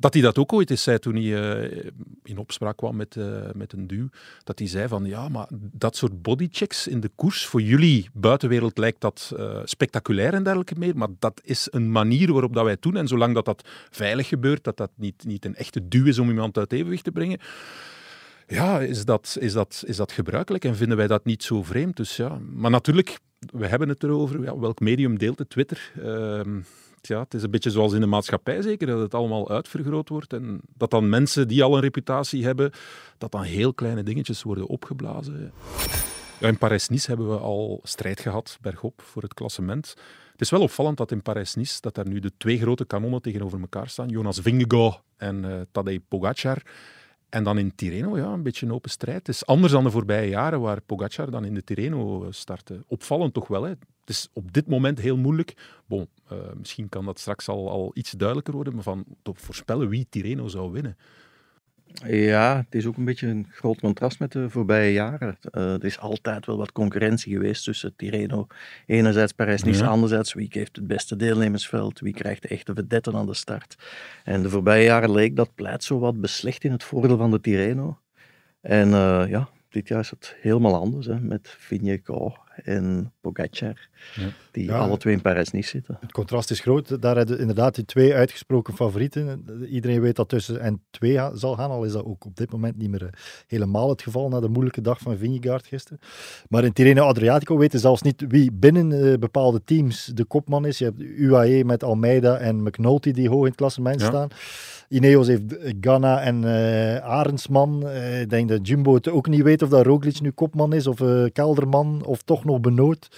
S2: Dat hij dat ook ooit eens zei toen hij eh, in opspraak kwam met, eh, met een duw. Dat hij zei van ja, maar dat soort bodychecks in de koers, voor jullie buitenwereld lijkt dat eh, spectaculair en dergelijke meer. Maar dat is een manier waarop dat wij het doen. En zolang dat dat veilig gebeurt, dat dat niet, niet een echte duw is om iemand uit evenwicht te brengen. Ja, is dat, is, dat, is dat gebruikelijk en vinden wij dat niet zo vreemd? Dus ja, maar natuurlijk, we hebben het erover. Ja, welk medium deelt het? Twitter. Ja, het is een beetje zoals in de maatschappij zeker, dat het allemaal uitvergroot wordt en dat dan mensen die al een reputatie hebben, dat dan heel kleine dingetjes worden opgeblazen. Ja, in Parijs-Nice hebben we al strijd gehad, bergop, voor het klassement. Het is wel opvallend dat in Parijs-Nice dat daar nu de twee grote kanonnen tegenover elkaar staan. Jonas Vingegaard en eh Tadej Pogacar. En dan in Tirreno, ja, een beetje een open strijd. Het is anders dan de voorbije jaren, waar Pogacar dan in de Tirreno eh, startte. Opvallend toch wel, hè. Het is op dit moment heel moeilijk. Bon, eh, misschien kan dat straks al, al iets duidelijker worden, maar van te voorspellen wie Tirreno zou winnen.
S6: Ja, het is ook een beetje een groot contrast met de voorbije jaren. Eh, er is altijd wel wat concurrentie geweest tussen Tirreno, enerzijds Parijs-Nice,
S2: Ja.
S6: anderzijds wie heeft het beste deelnemersveld, wie krijgt de echte vedetten aan de start. En de voorbije jaren leek dat pleit zo wat beslecht in het voordeel van de Tirreno. En eh, ja, dit jaar is het helemaal anders, hè, met Vingegaard en Pogacar,
S2: Ja.
S6: die
S5: Ja.
S6: alle twee in Parijs-Nice zitten.
S5: Het contrast is groot. Daar hebben inderdaad die twee uitgesproken favorieten. Iedereen weet dat tussen en twee zal gaan, al is dat ook op dit moment niet meer eh, helemaal het geval na de moeilijke dag van Vingegaard gisteren. Maar in Tirreno Adriatico weten zelfs niet wie binnen eh, bepaalde teams de kopman is. Je hebt UAE met Almeida en McNulty die hoog in het klassement
S2: Ja.
S5: staan. Ineos heeft Ganna en eh Arendsman. Eh, ik denk dat Jumbo het ook niet weet of dat Roglic nu kopman is, of eh, Kelderman, of toch nog Benoot.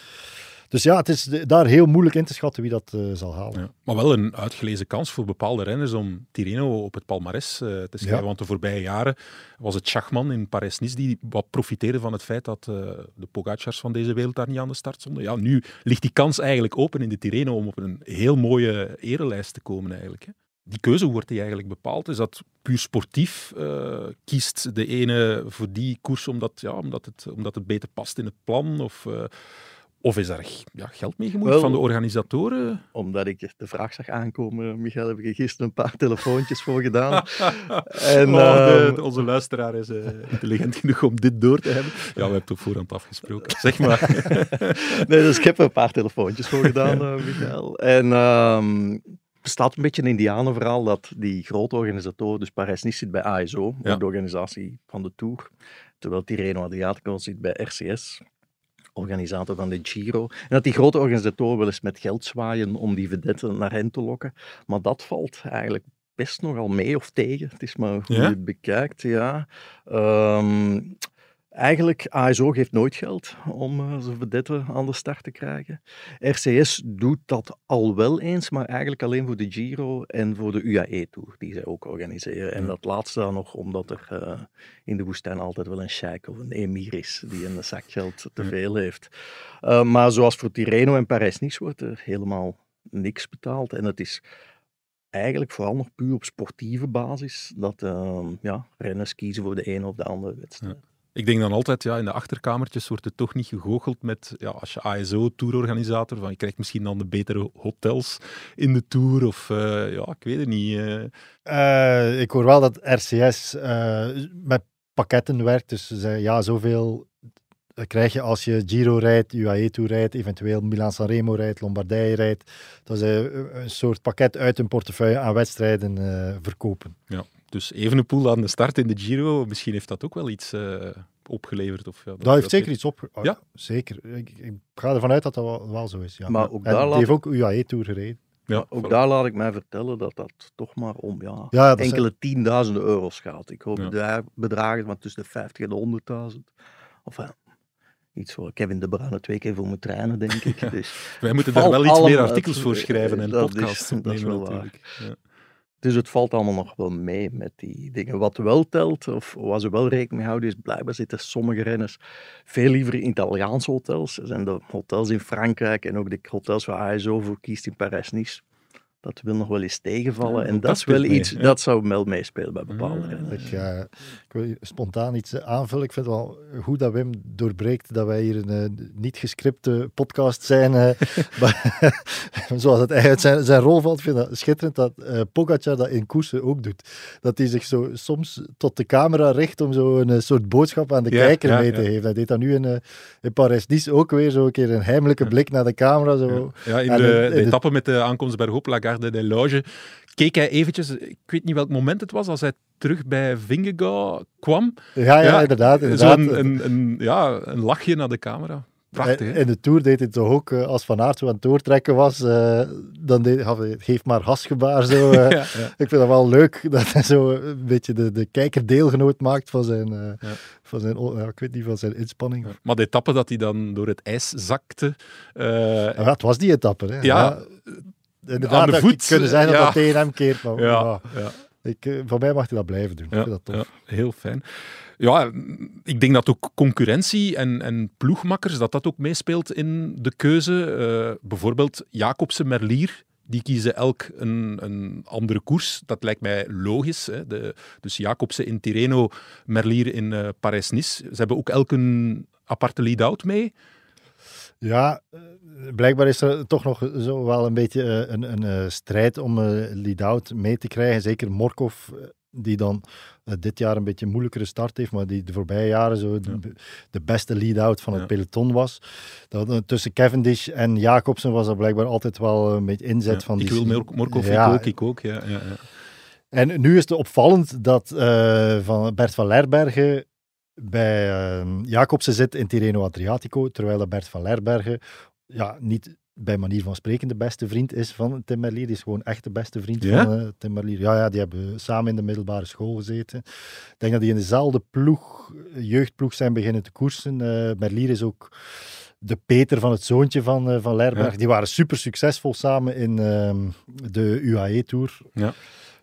S5: Dus ja, het is daar heel moeilijk in te schatten wie dat eh, zal halen.
S2: Ja. Maar wel een uitgelezen kans voor bepaalde renners om Tirreno op het palmares eh, te schrijven.
S5: Ja.
S2: Want de voorbije jaren was het Schachman in Parijs-Nice die wat profiteerde van het feit dat eh, de Pogacars van deze wereld daar niet aan de start stonden. Ja, nu ligt die kans eigenlijk open in de Tirreno om op een heel mooie erelijst te komen eigenlijk. Hè. Die keuze wordt die eigenlijk bepaald. Is dat puur sportief? kiest de ene voor die koers omdat, ja, omdat, het, omdat het beter past in het plan? Of, of is daar ja, geld mee gemoeid van de organisatoren?
S6: Omdat ik de vraag zag aankomen, Michael, heb ik er gisteren een paar telefoontjes voor gedaan. (laughs) en,
S2: Oh,
S6: ehm,
S2: de- onze luisteraar is eh, intelligent genoeg om dit door te hebben. Ja, we hebben het op voorhand afgesproken. Zeg maar. (laughs)
S6: nee, dus ik heb er een paar telefoontjes voor gedaan, eh, Michael. En er bestaat een beetje een indianenverhaal dat die grote organisatoren, dus Parijs-Nice zit bij ASO,
S2: Ja.
S6: de organisatie van de Tour, terwijl Tirreno Adriatico zit bij RCS, organisator van de Giro. En dat die grote organisatoren wel eens met geld zwaaien om die vedetten naar hen te lokken. Maar dat valt eigenlijk best nogal mee of tegen. Het is maar hoe
S2: Ja?
S6: je het bekijkt, ja. Ehm, Eigenlijk, ASO geeft nooit geld om uh, zijn aan de start te krijgen. RCS doet dat al wel eens, maar eigenlijk alleen voor de Giro en voor de UAE-tour, die zij ook organiseren. En dat laatste dan nog omdat er uh, in de woestijn altijd wel een sheik of een emir is die een zakgeld te veel heeft. Uh, maar zoals voor Tirreno en Parijs-Nice wordt er helemaal niks betaald. En het is eigenlijk vooral nog puur op sportieve basis dat ja, renners kiezen voor de ene of de andere wedstrijd.
S2: Ja. Ik denk dan altijd, ja, in de achterkamertjes wordt het toch niet gegoocheld met, ja, als je ASO-tourorganisator, van je krijgt misschien dan de betere hotels in de tour, of uh, ja, ik weet het niet. Uh.
S5: Uh, ik hoor wel dat RCS met pakketten werkt, dus ja, zoveel krijg je als je Giro rijdt, UAE Tour rijdt, eventueel Milan-San Remo rijdt, Lombardije rijdt. Dat ze een soort pakket uit hun portefeuille aan wedstrijden verkopen.
S2: Ja. Dus Evenepoel aan de start in de Giro, misschien heeft dat ook wel iets uh, opgeleverd. Of, ja,
S5: dat, dat heeft zeker iets op. Ja? Zeker. Ik, ik, ga ervan uit dat dat wel, wel zo is. Ja.
S6: Maar ook
S5: en
S6: daar
S5: die heeft ook UAE-tour gereden.
S6: Ja, ook voilà. daar laat ik mij vertellen dat dat toch maar om ja, ja enkele zijn... tienduizenden euro's gaat. Ik hoop ja. bedragen van tussen de 50 en de 100.000. Of ja, iets voor Kevin De Bruyne twee keer voor mijn trainen, denk ik. Dus
S2: Wij moeten (laughs) daar wel iets meer artikels voor schrijven en podcasts
S6: opnemen dat is wel natuurlijk. Dus het valt allemaal nog wel mee met die dingen. Wat wel telt, of waar ze wel rekening mee houden, is blijkbaar zitten sommige renners veel liever in Italiaanse hotels. Er zijn de hotels in Frankrijk en ook de hotels waar ASO voor kiest in Parijs-Nice dat wil nog wel eens tegenvallen. Ja, en dat, dat is wel iets, ja. dat zou wel meespelen bij bepaalde ja,
S5: ik, uh, ik, wil spontaan iets aanvullen. Ik vind het wel goed dat Wim doorbreekt dat wij hier een uh, niet gescripte podcast zijn. (laughs) Uh, (laughs) zoals het eigenlijk zijn, zijn rol valt. Ik vind het schitterend dat uh, Pogacar dat in koersen ook doet. Dat hij zich zo soms tot de camera richt om zo een soort boodschap aan de kijker mee te geven. Hij deed dat nu in, in Parijs-Nice ook weer zo een keer een heimelijke blik naar de camera. Zo.
S2: Ja, in, de, de, de, etappe met de aankomst bij Hop Garde de Loge, keek hij eventjes, ik weet niet welk moment het was, als hij terug bij Vingegaard kwam.
S5: Ja, ja, inderdaad. inderdaad.
S2: Een, een, ja, een lachje naar de camera. Prachtig, hè?
S5: In de Tour deed hij toch ook, uh, als Van Aert zo aan het doortrekken was, uh, dan deed hij, geef maar hasgebaar zo. Uh, (laughs) ja, ja. Ik vind dat wel leuk, (laughs) dat hij zo een beetje de, de kijker deelgenoot maakt van zijn, ja. van zijn, ik weet niet, van zijn inspanning.
S2: Maar de etappe dat hij dan door het ijs zakte...
S5: ja, het was die etappe, hè.
S2: Ja,
S5: inderdaad,
S2: aan de voet.
S5: kunnen zijn dat
S2: ja.
S5: dat tegen hem keert. Maar,
S2: ja.
S5: Ik, van mij mag hij dat blijven doen.
S2: Ja,
S5: ik vind dat tof.
S2: Ja, heel fijn. Ja, ik denk dat ook concurrentie en, en ploegmakkers, dat dat ook meespeelt in de keuze. Uh, bijvoorbeeld Jacobsen, Merlier, die kiezen elk een, een andere koers. Dat lijkt mij logisch. Hè. De, dus Jacobsen in Tirreno, Merlier in uh, Parijs-Nice. Ze hebben ook elk een aparte lead-out mee.
S5: Ja, blijkbaar is er toch nog zo wel een beetje een, een, een strijd om lead-out mee te krijgen. Zeker Morkov, die dan dit jaar een beetje een moeilijkere start heeft, maar die de voorbije jaren zo de, ja. de beste lead-out van het ja. peloton was. Dat, tussen Cavendish en Jacobsen was er blijkbaar altijd wel een beetje inzet
S2: ja,
S5: van
S2: ik
S5: die...
S2: Ik wil Morkov, ik ook, ik ook, ja. ja,
S5: En nu is het opvallend dat van Bert van Lerbergen bij uh, Jacobsen zit in Tirreno Adriatico, terwijl dat Bert van Lerbergen ja, niet bij manier van spreken de beste vriend is van Tim Merlier. Die is gewoon echt de beste vriend
S2: ja?
S5: van uh, Tim Merlier. Ja, ja, die hebben samen in de middelbare school gezeten. Ik denk dat die in dezelfde ploeg, jeugdploeg zijn beginnen te koersen. Uh, Merlier is ook de Peter van het zoontje van, uh, van Lerberg. Ja. Die waren super succesvol samen in de UAE-tour.
S2: Ja.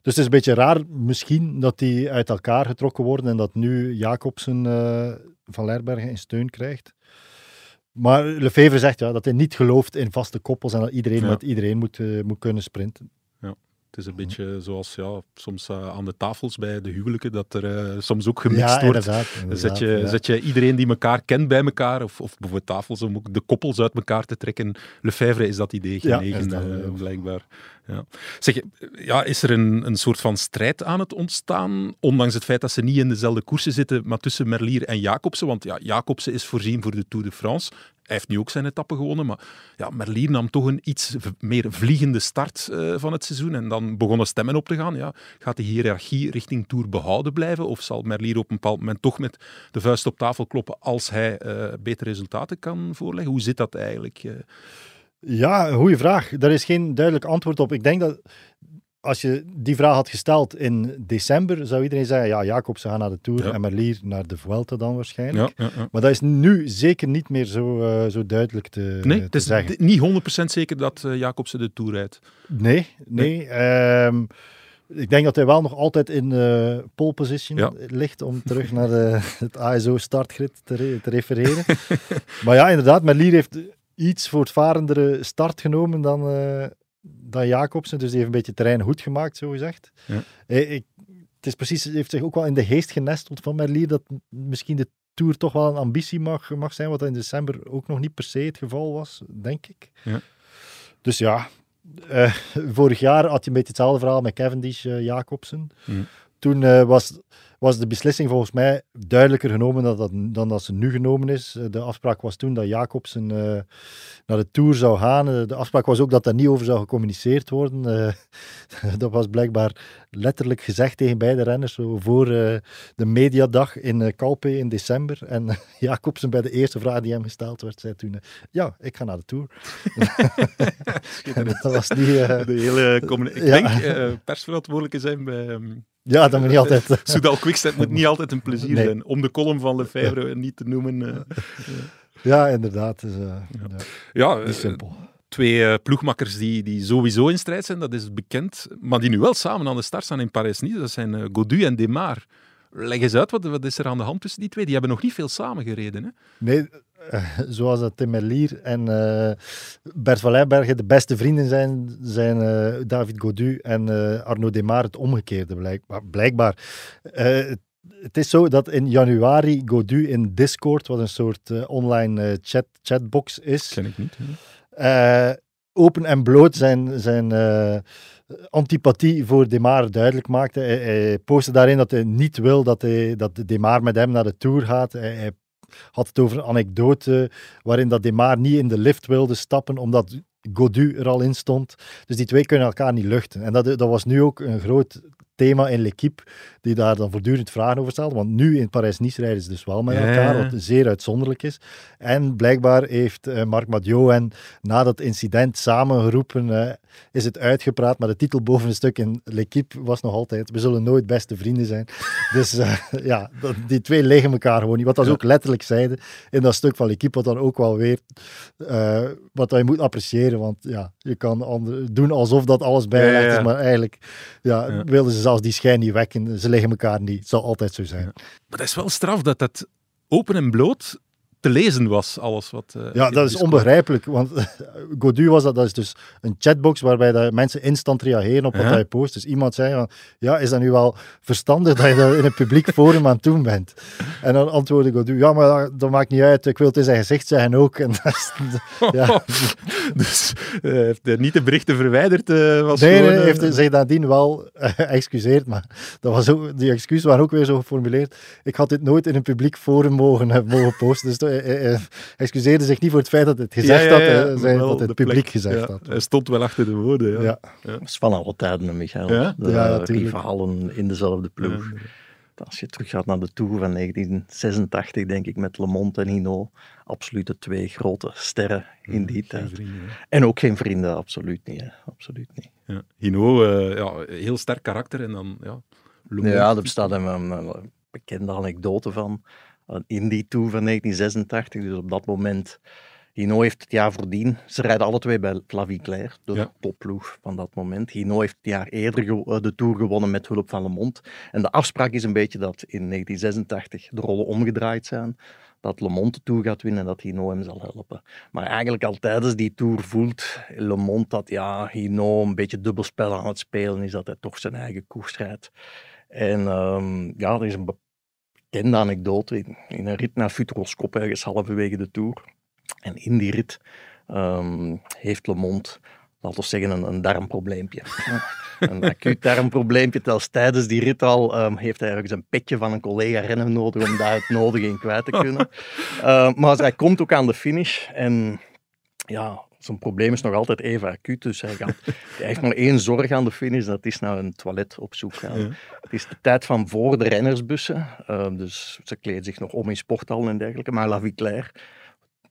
S5: Dus het is een beetje raar misschien dat die uit elkaar getrokken worden en dat nu Jacobsen van Lerbergen in steun krijgt. Maar Lefevre zegt ja, dat hij niet gelooft in vaste koppels en dat iedereen
S2: Ja.
S5: met iedereen moet, uh, moet kunnen sprinten.
S2: Het is een beetje zoals ja, soms uh, aan de tafels bij de huwelijken, dat er uh, soms ook gemixt
S5: Ja,
S2: wordt.
S5: inderdaad, inderdaad,
S2: zet, je,
S5: ja.
S2: zet je iedereen die elkaar kent bij elkaar, of, of bijvoorbeeld tafels om ook de koppels uit elkaar te trekken. Lefevre is dat idee genegen, eh, blijkbaar. Ja. Zeg, ja, is er een, een soort van strijd aan het ontstaan, ondanks het feit dat ze niet in dezelfde koersen zitten, maar tussen Merlier en Jacobsen? Want ja, Jacobsen is voorzien voor de Tour de France. Hij heeft nu ook zijn etappe gewonnen, maar ja, Merlier nam toch een iets meer vliegende start uh, van het seizoen. En dan begonnen stemmen op te gaan. Ja, gaat de hiërarchie richting Tour behouden blijven? Of zal Merlier op een bepaald moment toch met de vuist op tafel kloppen als hij uh, betere resultaten kan voorleggen? Hoe zit dat eigenlijk? Uh?
S5: Ja, goede vraag. Daar is geen duidelijk antwoord op. Ik denk dat als je die vraag had gesteld in december, zou iedereen zeggen, ja, Jacobsen gaat naar de Tour
S2: Ja.
S5: en Merlier naar de Vuelta dan waarschijnlijk.
S2: Ja, ja, ja.
S5: Maar dat is nu zeker niet meer zo, eh, zo duidelijk te,
S2: Nee,
S5: te
S2: het is
S5: zeggen.
S2: niet 100% zeker dat eh, Jacobsen de Tour rijdt.
S5: Nee, nee. ehm, ik denk dat hij wel nog altijd in eh pole position
S2: Ja.
S5: ligt om terug (laughs) naar de, het ASO-startgrid te, re- te refereren. (laughs) maar ja, inderdaad, Merlier heeft iets voortvarendere start genomen dan, eh, dan Jacobsen. Dus die heeft een beetje terrein goed gemaakt, zo gezegd.
S2: Ja.
S5: Ik, het is precies, heeft zich ook wel in de geest genesteld van Merlier dat misschien de Tour toch wel een ambitie mag, mag zijn, wat in december ook nog niet per se het geval was, denk ik.
S2: Ja.
S5: Dus ja, eh, (laughs) vorig jaar had je een beetje hetzelfde verhaal met Cavendish, eh, Jacobsen.
S2: Mm.
S5: Toen eh, was, was de beslissing volgens mij duidelijker genomen dan dat, dan dat ze nu genomen is. Eh, De afspraak was toen dat Jacobsen eh, naar de Tour zou gaan. Eh, De afspraak was ook dat daar niet over zou gecommuniceerd worden. (laughs) Dat was blijkbaar letterlijk gezegd tegen beide renners zo voor eh, de mediadag in Calpe in december. En (laughs) Jacobsen bij de eerste vraag die hem gesteld werd, zei toen... ja, ik ga naar de Tour. (laughs) Dat was niet...
S2: De hele Ik
S5: ja.
S2: denk persverantwoordelijke zijn bij... ehm,
S5: Ja, dat moet niet altijd,
S2: Soudal Quickstep moet niet altijd een plezier
S5: Nee.
S2: zijn. Om de column van Lefebvre niet te noemen. eh,
S5: Ja, inderdaad. Dus, eh, ja.
S2: Ja,
S5: Niet
S2: eh,
S5: simpel.
S2: twee ploegmakkers die, die sowieso in strijd zijn, dat is bekend. Maar die nu wel samen aan de start staan in Parijs-Nice, dat zijn eh, Godu en Demar. Leg eens uit, wat, wat is er aan de hand tussen die twee? Die hebben nog niet veel samen gereden. Hè?
S5: Nee, eh, zoals dat Tim Merlier en eh, Bert van Leijbergen de beste vrienden zijn, zijn eh, David Godu en Arnaud Demar het omgekeerde blijkbaar. blijkbaar. Het- is zo dat in januari Godu in Discord, wat een soort online chat, chatbox is,
S2: Ken ik niet.
S5: open en bloot zijn, zijn antipathie voor Demar duidelijk maakte. Hij, hij postte daarin dat hij niet wil dat, hij, dat Demar met hem naar de Tour gaat. Hij, hij had het over een anekdote waarin dat Demar niet in de lift wilde stappen omdat Godu er al in stond. Dus die twee kunnen elkaar niet luchten. En dat, dat was nu ook een groot thema in L'Equipe, die daar dan voortdurend vragen over stelde. Want nu in Parijs-Nice rijden ze dus wel met elkaar,
S2: ja.
S5: wat zeer uitzonderlijk is. En blijkbaar heeft eh, Marc Madiot hen na dat incident samengeroepen, eh, is het uitgepraat, maar de titel boven een stuk in L'Equipe was nog altijd, we zullen nooit beste vrienden zijn. (laughs) Dus eh, ja, dat- die twee liggen elkaar gewoon niet. Wat dat ook letterlijk zeiden in dat stuk van L'Equipe, wat dan ook wel weer, wat je moet appreciëren, want ja, je kan ander- doen alsof dat alles bijgelegd
S2: Ja,
S5: is, maar eigenlijk ja,
S2: Ja.
S5: wilden ze zelfs die schijn niet wekken. Ze liggen elkaar niet. Het zal altijd zo zijn.
S2: Maar dat is wel straf dat dat open en bloot te lezen was, alles wat... eh,
S5: Ja, dat is onbegrijpelijk. Want (laughs) Godu was dat, dat is dus een chatbox waarbij dat mensen instant reageren op wat
S2: Ja.
S5: hij post. Dus iemand zei van, ja, is dat nu wel verstandig dat je dat in een publiek forum aan het doen bent? En dan antwoordde Godu, ja, maar dat, dat maakt niet uit. Ik wil het in zijn gezicht zeggen ook. En dat (laughs) ja.
S2: dus hij heeft eh, niet de berichten verwijderd. was
S5: Nee,
S2: gewoon,
S5: hij heeft zich nadien wel excuseerd, maar dat was ook, die excuses waren ook weer zo geformuleerd. Ik had dit nooit in een publiek forum mogen, mogen posten. Dus hij, hij- hij excuseerde zich niet voor het feit dat hij het gezegd
S2: ja, ja, ja,
S5: had, hij zei
S2: wel
S5: dat het publiek
S2: plek.
S5: gezegd
S2: Ja,
S5: had.
S2: Hij stond wel achter de woorden. Ja.
S5: Ja.
S6: Dat is van alle tijden, hè, Michael.
S2: Ja?
S6: De
S5: Ja,
S6: eh,
S5: natuurlijk.
S6: rivalen in dezelfde ploeg. Als je teruggaat naar de Tour van 1986, denk ik, met Le Monde en Hinault, absoluut de twee grote sterren in die tijd.
S2: vrienden.
S6: En ook geen vrienden, absoluut niet. Hè. Absoluut niet.
S2: Ja. Hino, eh, ja, heel sterk karakter en dan... Ja, Le Monde.
S6: Ja, er bestaat een, een- een bekende anekdote van. In die Tour van 1986, dus op dat moment. Hino heeft het jaar voordien, ze rijden alle twee bij Flavie Claire, de
S2: Ja.
S6: topploeg van dat moment. Hino heeft het jaar eerder eh, de Tour gewonnen met hulp van Le Monde. En de afspraak is een beetje dat in 1986 de rollen omgedraaid zijn. Dat Le Monde de Tour gaat winnen en dat Hino hem zal helpen. Maar eigenlijk al tijdens die Tour voelt Le Monde dat ja, Hino een beetje dubbelspel aan het spelen is, dat hij toch zijn eigen koers rijdt. En ehm, ja, er is een bekende anekdote in, in een rit naar Futuroskop, ergens halverwege de Tour. En in die rit ehm, heeft Le Monde, laten we zeggen, een, een darmprobleempje. (laughs) een acuut darmprobleempje, terwijl tijdens die rit al ehm, heeft hij ergens een petje van een collega renner nodig om daar het nodige in kwijt te kunnen. (laughs) Eh, maar hij komt ook aan de finish en ja, zijn probleem is nog altijd even acuut. Dus hij, gaat, (laughs) hij heeft maar één zorg aan de finish, dat is naar een toilet op zoek gaan.
S2: Ja.
S6: Het is de tijd van voor de rennersbussen, eh, dus ze kleden zich nog om in sporthallen en dergelijke. Maar La Vie Claire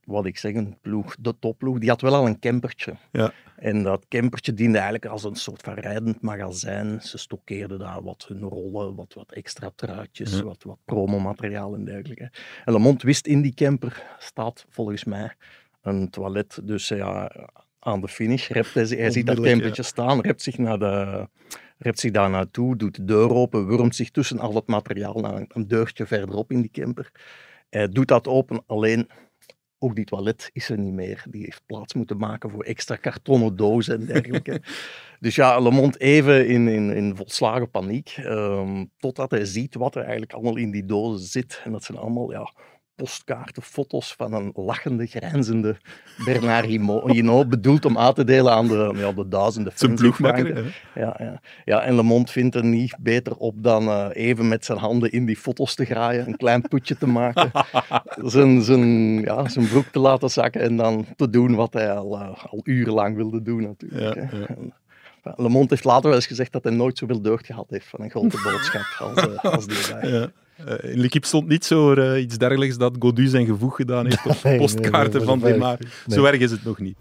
S6: wat ik zeg, een ploeg, de topploeg, die had wel al een campertje.
S2: Ja.
S6: En dat campertje diende eigenlijk als een soort van rijdend magazijn. Ze stockeerden daar wat hun rollen, wat, wat extra truitjes,
S2: Ja.
S6: wat, wat promomateriaal en dergelijke. En Le Monde wist in die camper staat volgens mij een toilet. Dus ja, aan de finish rept hij, hij ziet dat campertje staan, rept zich, naar de, rept zich daar naartoe, doet de deur open, wurmt zich tussen al het materiaal naar een, deurtje verderop in die camper. Hij doet dat open, alleen ook die toilet is er niet meer. Die heeft plaats moeten maken voor extra kartonnen dozen en dergelijke. (laughs) dus ja, Le Monde even in, in, in volslagen paniek. ehm, totdat hij ziet wat er eigenlijk allemaal in die dozen zit. En dat zijn allemaal ja, postkaarten, foto's van een lachende, grijnzende Bernard Hinault. Bedoeld om aan te delen aan de, ja, de duizenden
S2: Zijn
S6: fans in
S2: ploegmakker.
S6: Ja, ja. ja, en Le Monde vindt er niet beter op dan eh, even met zijn handen in die foto's te graaien, een klein putje te maken, (laughs) zijn, zijn, ja, zijn broek te laten zakken en dan te doen wat hij al, eh, al urenlang wilde doen natuurlijk.
S2: Ja,
S6: hè. En, heeft later wel eens gezegd dat hij nooit zoveel deugd gehad heeft van een grote boodschap als, eh, als die dag.
S2: Ja. Eh, in L'Equipe stond niet zo eh, iets dergelijks dat Godu zijn gevoeg gedaan heeft op (laughs)
S5: Nee,
S2: postkaarten
S5: nee,
S2: van Demar.
S5: nee.
S2: Zo erg is het nog niet.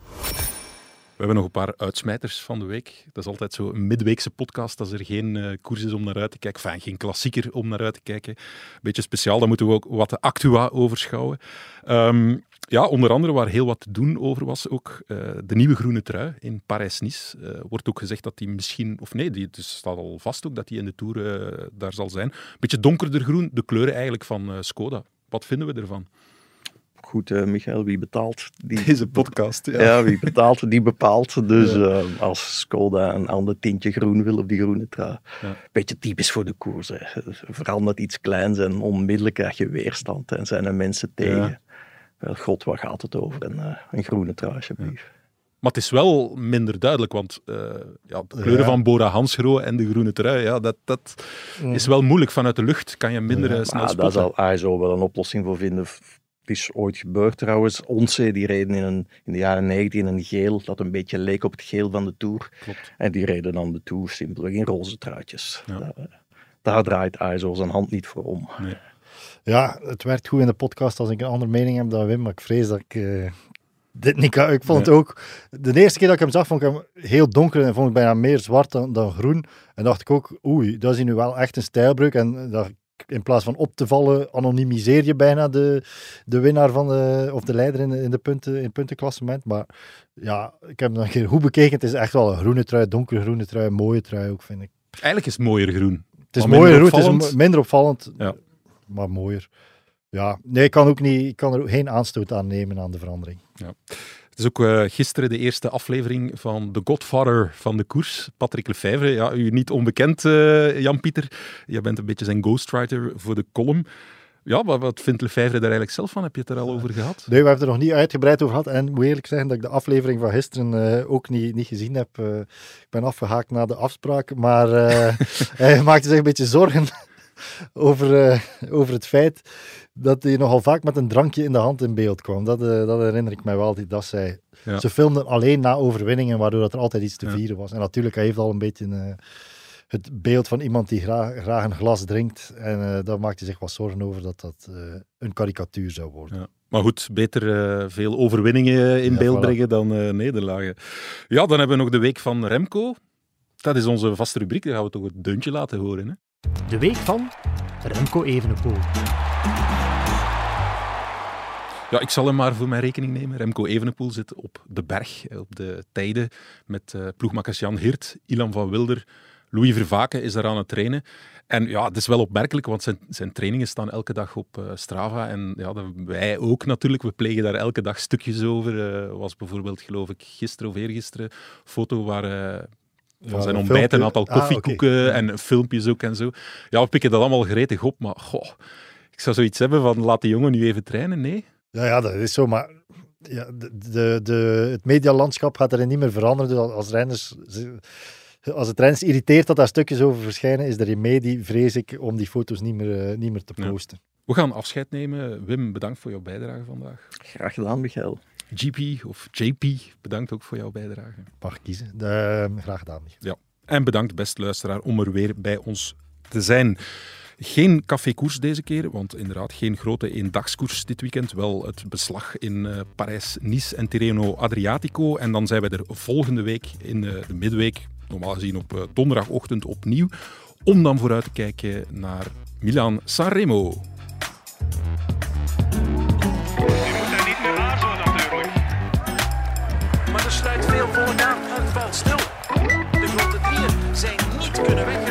S2: We hebben nog een paar uitsmijters van de week. Dat is altijd zo een midweekse podcast als er geen eh, koers is om naar uit te kijken. Enfin, geen klassieker om naar uit te kijken. Beetje speciaal, dan moeten we ook wat de actua overschouwen. Ehm, ja, onder andere waar heel wat te doen over was ook eh, de nieuwe groene trui in Parijs-Nice. Eh, wordt ook gezegd dat die misschien, of nee, die, het staat al vast ook dat die in de Tour eh, daar zal zijn. Beetje donkerder groen, de kleuren eigenlijk van Skoda. Wat vinden we ervan?
S6: Goed, Michael, wie betaalt? Die...
S2: Deze podcast, ja.
S6: Ja, wie betaalt, die bepaalt. Dus
S2: Ja.
S6: als Skoda een ander tintje groen wil op die groene trui.
S2: Ja.
S6: Beetje typisch voor de koers. Hè. Verandert iets kleins en onmiddellijk krijg je weerstand en zijn er mensen tegen. Wel, God, waar gaat het over? Een, eh, een groene trui, alsjeblieft.
S2: Maar het is wel minder duidelijk, want eh, ja, de kleuren
S6: Ja.
S2: van Bora Hansgrohe en de groene trui, ja, dat, dat is wel moeilijk. Vanuit de lucht kan je minder eh, snel
S6: Maar daar
S2: spotten.
S6: zal ISO wel een oplossing voor vinden. Het is ooit gebeurd trouwens. Onze die reden in, een, in de jaren 90 in een geel dat een beetje leek op het geel van de Tour.
S2: Klopt.
S6: En die reden dan de Tour simpelweg in roze truitjes.
S2: Ja.
S6: Daar, daar draait ISO zijn hand niet voor om.
S2: Nee.
S5: Ja, het werkt goed in de podcast als ik een andere mening heb dan Wim, maar ik vrees dat ik eh, dit niet kan. Ik vond het
S2: Nee.
S5: ook... De eerste keer dat ik hem zag, vond ik hem heel donker en vond ik bijna meer zwart dan, dan groen. En dacht ik ook, oei, dat is nu wel echt een stijlbreuk. En dat, in plaats van op te vallen, anonimiseer je bijna de, de winnaar van de, of de leider in, de- in, de punten, in het puntenklassement. Maar ja, ik heb hem een keer goed bekeken. Het is echt wel een groene trui, donkergroene trui, mooie trui ook, vind ik.
S2: Eigenlijk is het mooier groen.
S5: Het is mooier
S2: minder
S5: groen, het is minder opvallend,
S2: Ja.
S5: Maar mooier. Ja, nee, ik kan, ook niet, ik kan er ook geen aanstoot aan nemen aan de verandering.
S2: Ja. Het is ook eh, gisteren de eerste aflevering van The Godfather van de koers, Patrick Lefevre. Ja, u niet onbekend, eh, Jan-Pieter. Je bent een beetje zijn ghostwriter voor de column. Ja, wat, wat vindt Lefevre daar eigenlijk zelf van? Heb je het er al over gehad?
S5: Nee, we hebben het er nog niet uitgebreid over gehad. En ik moet eerlijk zeggen dat ik de aflevering van gisteren eh, ook niet, niet gezien heb. Ik ben afgehaakt na de afspraak. Maar (laughs) hij maakte zich een beetje zorgen over, eh, over het feit dat hij nogal vaak met een drankje in de hand in beeld kwam. Dat, eh, dat herinner ik mij wel. die- Dat zij,
S2: Ja.
S5: Ze filmden alleen na overwinningen, waardoor dat er altijd iets te vieren was. En natuurlijk, hij heeft al een beetje eh, het beeld van iemand die graag, graag een glas drinkt. En daar maakte hij zich wat zorgen over dat dat een karikatuur zou worden.
S2: Ja. Maar goed, beter veel overwinningen in
S5: Ja,
S2: beeld
S5: voilà.
S2: brengen dan nederlagen. Ja, dan hebben we nog de week van Remco. Dat is onze vaste rubriek, daar gaan we toch het deuntje laten horen. Hè?
S13: De week van Remco Evenepoel.
S2: Ja, ik zal hem maar voor mijn rekening nemen. Remco Evenepoel zit op de berg, eh, op de tijden, met eh ploegmakkers Jan Hirt, Ilan van Wilder, Louis Vervaken is daar aan het trainen. En ja, het is wel opmerkelijk, want zijn, zijn trainingen staan elke dag op eh, Strava. En ja, wij ook natuurlijk, we plegen daar elke dag stukjes over. Eh was bijvoorbeeld, geloof ik, gisteren of eergisteren, foto waar... van
S5: Ja,
S2: zijn ontbijt, een aantal
S5: Ah,
S2: koffiekoeken en filmpjes ook en zo. Ja, we pikken dat allemaal gretig op, maar goh, ik zou zoiets hebben van laat die jongen nu even trainen, nee?
S5: Ja, ja, dat is zo, maar ja, de, de, de, het medialandschap gaat erin niet meer veranderen. Dus als renners, als het renners irriteert dat daar stukjes over verschijnen, is de remedie, vrees ik, om die foto's niet meer, eh, niet meer te
S2: Ja.
S5: posten.
S2: We gaan afscheid nemen. Wim, bedankt voor jouw bijdrage vandaag.
S6: Graag gedaan, Michael.
S2: GP of JP, bedankt ook voor jouw bijdrage.
S5: Mag kiezen. Eh, graag gedaan.
S2: Ja. En bedankt, beste luisteraar, om er weer bij ons te zijn. Geen cafékoers deze keer, want inderdaad geen grote eendagskoers dit weekend. Wel het beslag in uh, Parijs, Nice en Tirreno Adriatico. En dan zijn we er volgende week in uh, de midweek, normaal gezien op uh, donderdagochtend opnieuw, om dan vooruit te kijken naar Milaan-Sanremo.
S4: Zijn niet kunnen